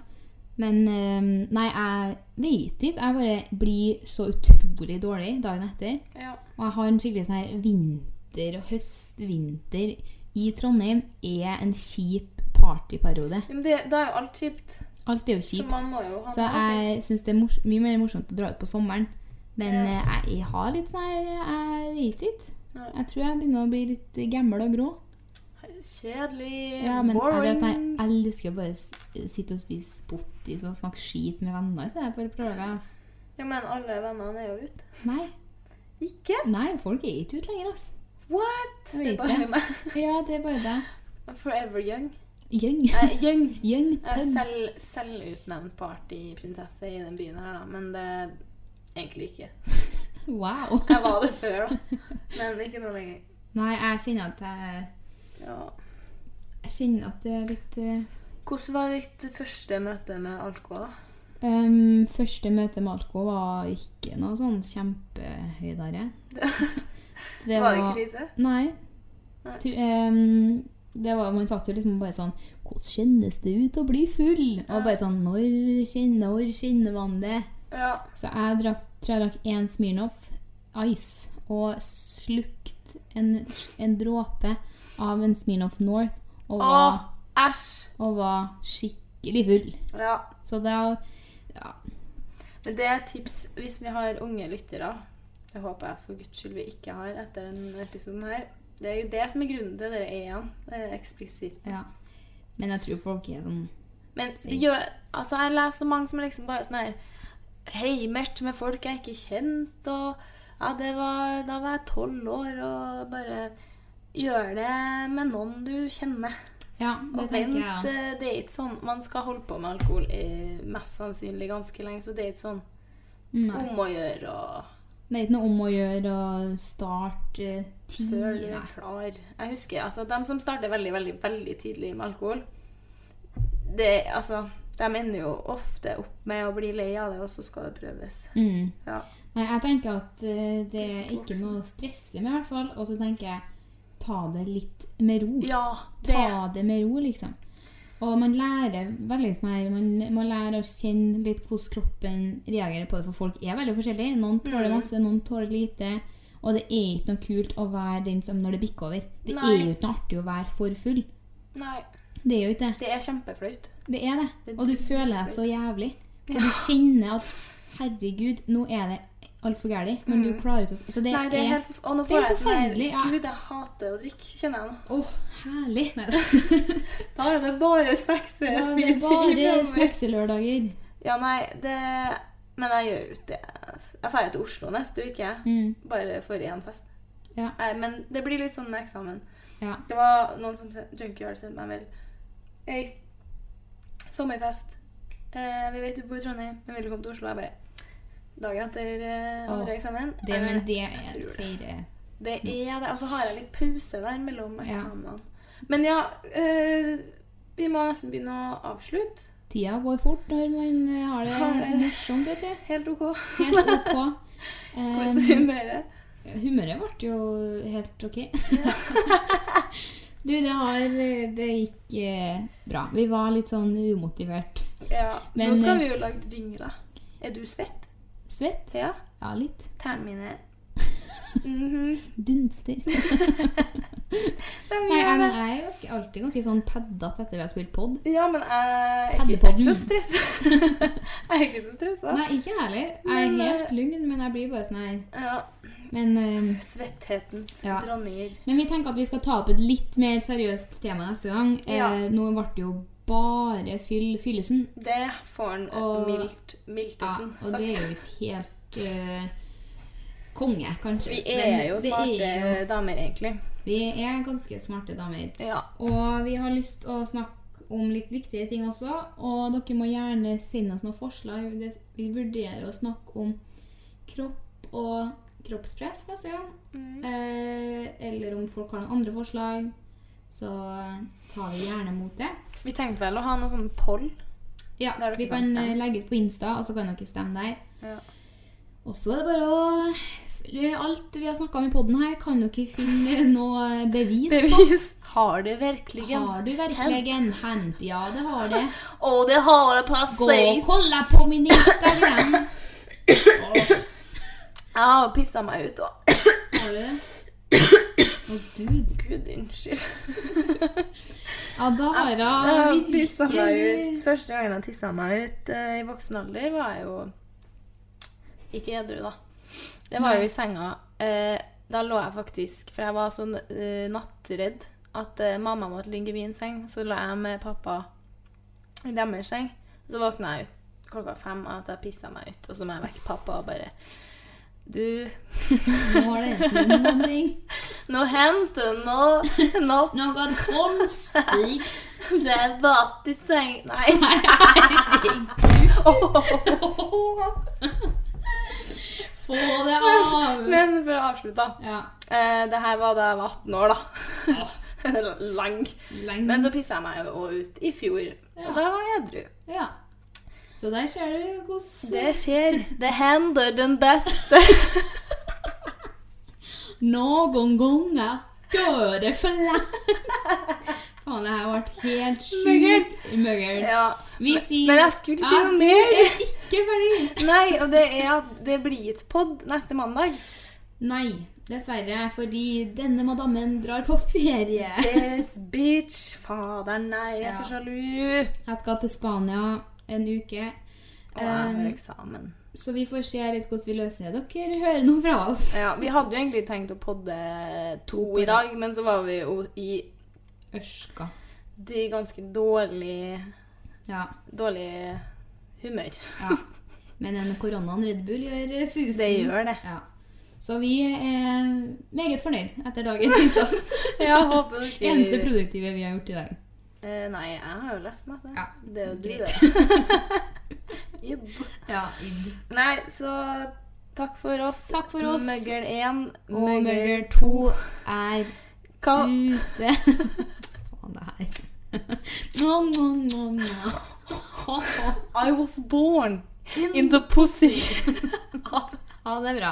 Men eh, nei, jeg vet ikke. Jeg bare blir så utrolig dårlig dagen etter. ja. Og jeg har en skikkelig sånn her vinter og høst-vinter i Trondheim er en kjip partyperiode. Men det, da er jo alt kjipt. Alt er jo Så kjipt. man må jo ha Så jeg syns det er mye mer morsomt å dra ut på sommeren. Men Ja. eh, jeg, jeg har litt sånn her Jeg vet ikke. Jeg tror jeg begynner å bli litt gammel og grå. Kjedelig, Ja, men jeg, er boring. sånn, jeg elsker å bare sitte og spise pottis og snakke skit med venner i stedet for å prøve. altså. Ja, men alle vennene er jo ute. Nei, Ikke? nei, folk er ikke ute lenger, altså. What? Det er bare det. meg. Ja, det er bare det. Forever young. Young. Eh, young. Young er selv, selvutnevnt partyprinsesse i den byen her, da. Men det er egentlig ikke. Wow. Jeg var det før, da. Men ikke nå lenger. Nei, jeg kjenner at jeg, Ja. jeg kjenner at det er litt eh, Hvordan var ditt første møte med alkohol, da? Første møte med alko var ikke noe sånn kjempehøydere. Det var det krise? Nei. Nei. Tu, um, det var, man satt jo liksom bare sånn Hvordan kjennes det ut å bli full? Og bare sånn Når kjenner, når kjenner man det? Ja. Så jeg drakk, tror jeg drakk én Smirnoff Ice og slukt en, en dråpe av en Smirnoff North og var, Åh, og var skikkelig full. Ja. Så det er ja, Men det er et tips hvis vi har unge lyttere. Det håper jeg for guds skyld vi ikke har etter denne episoden her. Det er jo det som er grunnen til dere er igjen. Det er eksplisitt. ja. Men jeg tror folk er sånn Men gjør, altså jeg leser så mange som er liksom bare sånn her heimert med folk jeg ikke kjente, og ja, det var, da var jeg tolv år, og bare gjør det med noen du kjenner. Ja, det Og vent, jeg. ja. eh, det er ikke sånn Man skal holde på med alkohol i mest sannsynlig ganske lenge, så det er ikke sånn Nei. om å gjøre og Det er ikke noe om å gjøre å starte eh, tid. før du er klar. Jeg husker altså, de som starter veldig, veldig, veldig tidlig med alkohol, det, altså, de ender jo ofte opp med å bli lei av det, og så skal det prøves. Mm. Ja. Nei, jeg tenker at eh, det er ikke noe å stresse med, i hvert fall. Og så tenker jeg ta det litt med ro. ja, det Ta det med ro, liksom. Og man lærer veldig sånn her Man må lære å kjenne litt hvordan kroppen reagerer på det, for folk er veldig forskjellige. Noen tåler Mm. masse, noen tåler lite. Og det er ikke noe kult å være den som når det bikker over. Det Nei. er jo ikke noe artig å være for full. Nei, Det er jo ikke det. det er kjempeflaut. Det er det. Og du føler deg så jævlig. For du kjenner at herregud, nå er det altfor galt. Men du klarer ikke å Så det, Mm. Nei, det er helt Og nå får jeg sånn her ja. Gud, jeg hater å drikke, kjenner jeg nå. Oh, herlig. Da er det bare snacks jeg er det spiser. bare fremover. snekselørdager. Ja, nei, det Men jeg gjør jo ikke det. Jeg drar til Oslo neste uke, Mm. bare for én fest. Ja. Nei, men det blir litt sånn med eksamen. Ja. Det var noen som Junkyard sendte meg vel. Hei, sommerfest. Eh, vi vet du bor i Trondheim, men vil du komme til Oslo? Jeg bare Dagen etter uh, andre eksamen. Det, Eh, men det er flere Det er det. Og så har jeg litt pause der mellom Ja. Men ja, uh, vi må nesten begynne å avslutte. Tida går fort når man eh, har det Har det. morsomt, vet du. Helt OK. Helt ok. Hvordan er humøret? humøret ble jo helt ok. du, det har Det gikk eh, bra. Vi var litt sånn umotivert. Ja. Men, Nå skal eh, vi jo lage jingler. Er du svett? Svett? Ja. Ja, litt. Tærne mine Mhm. Dunster. Nei, jeg, men jeg er ganske, alltid ganske sånn paddete etter vi har spilt pod. Ja, men jeg er ikke så stressa. jeg er ikke så stressa. Nei, ikke jeg heller. Jeg er eh, helt lugn, men jeg blir bare sånn her Ja. Men, um, Svetthetens Ja. dronninger. men vi tenker at vi skal ta opp et litt mer seriøst tema neste gang. Ja. Eh, nå ble det jo bare fyll fyllesen. Det får han mildt mildt, Ja, Miltesen og det er jo et helt uh, konge, kanskje. Vi Men er jo smarte er jo- damer, egentlig. Vi er ganske smarte damer. Ja. Og vi har lyst til å snakke om litt viktige ting også. Og dere må gjerne sende oss noen forslag. Vi vurderer å snakke om kropp og kroppspress neste gang. Eh, eller om folk har noen andre forslag, så tar vi gjerne mot det. Vi tenkte vel å ha noe sånn poll. Ja, vi kan kan eh, legge ut på Insta, og så kan dere stemme der. Ja. Og så er det bare å Alt vi har snakka om i poden her, kan dere finne noe bevis, Bevis. Har du på. virkelig Har du virkelig hendt? Ja, det har det. Å, det har det passet. Gå og kolla på min Instagram. Åh, Jeg har pissa meg ut òg. har du det? Å, gud. Gud, unnskyld. Ja, da har meg virkelig. Første gangen jeg tissa meg ut uh, i voksen alder, var jeg jo ikke edru, da. Det var jo i senga. Uh, da lå jeg faktisk For jeg var så uh, nattredd at mamma måtte ligge i min seng. Så lå jeg med pappa i deres seng. Så våkna jeg ut klokka fem av at jeg pissa meg ut. Og så må jeg vekke pappa og bare Du, Nå har det hendt noen ting. nå hendte noe Noe Noe konstig. Det er vatt i seng Nei. Få det av. Men for å avslutte. Ja. Eh, det her var da jeg var 18 år, da. Lang. Lang. Men så pissa jeg meg jo ut i fjor, og da var jeg edru. Ja. Så der ser du hvordan Det skjer. Det hender den beste. Noen ganger dør det for lenge. Faen, det her ble helt sjukt møggert. Ja. Men- sier Men jeg skulle si Ja, noe du mer. er ikke ferdig. Nei, og det er at det blir et pod neste mandag. Nei, dessverre, fordi denne madammen drar på ferie. Yes, bitch. Fader, nei, jeg er så sjalu. Jeg skal til Spania en uke. Og jeg har eksamen. så vi får se litt hvordan vi løser det. Dere hører noe fra oss. Ja, vi hadde jo egentlig tenkt å podde to i dag, men så var vi jo i Ørska. de ganske dårlig Ja. dårlig humør. ja. Men en koronaen Red Bull gjør susen. Det gjør det. Ja. Så vi er meget fornøyd etter dagens innsats. ja, håper dere Eneste produktive vi har gjort i dag. Eh, nei, jeg har jo lest meg det. Ja, Det er jo du, greit. det. Id. Ja, id. Nei, så takk for oss. Takk for oss. Møggel 1 Og Mugger 2 er Ka ute. Faen, det her. No, no, no, no. I was born in the pussy. Ha det bra.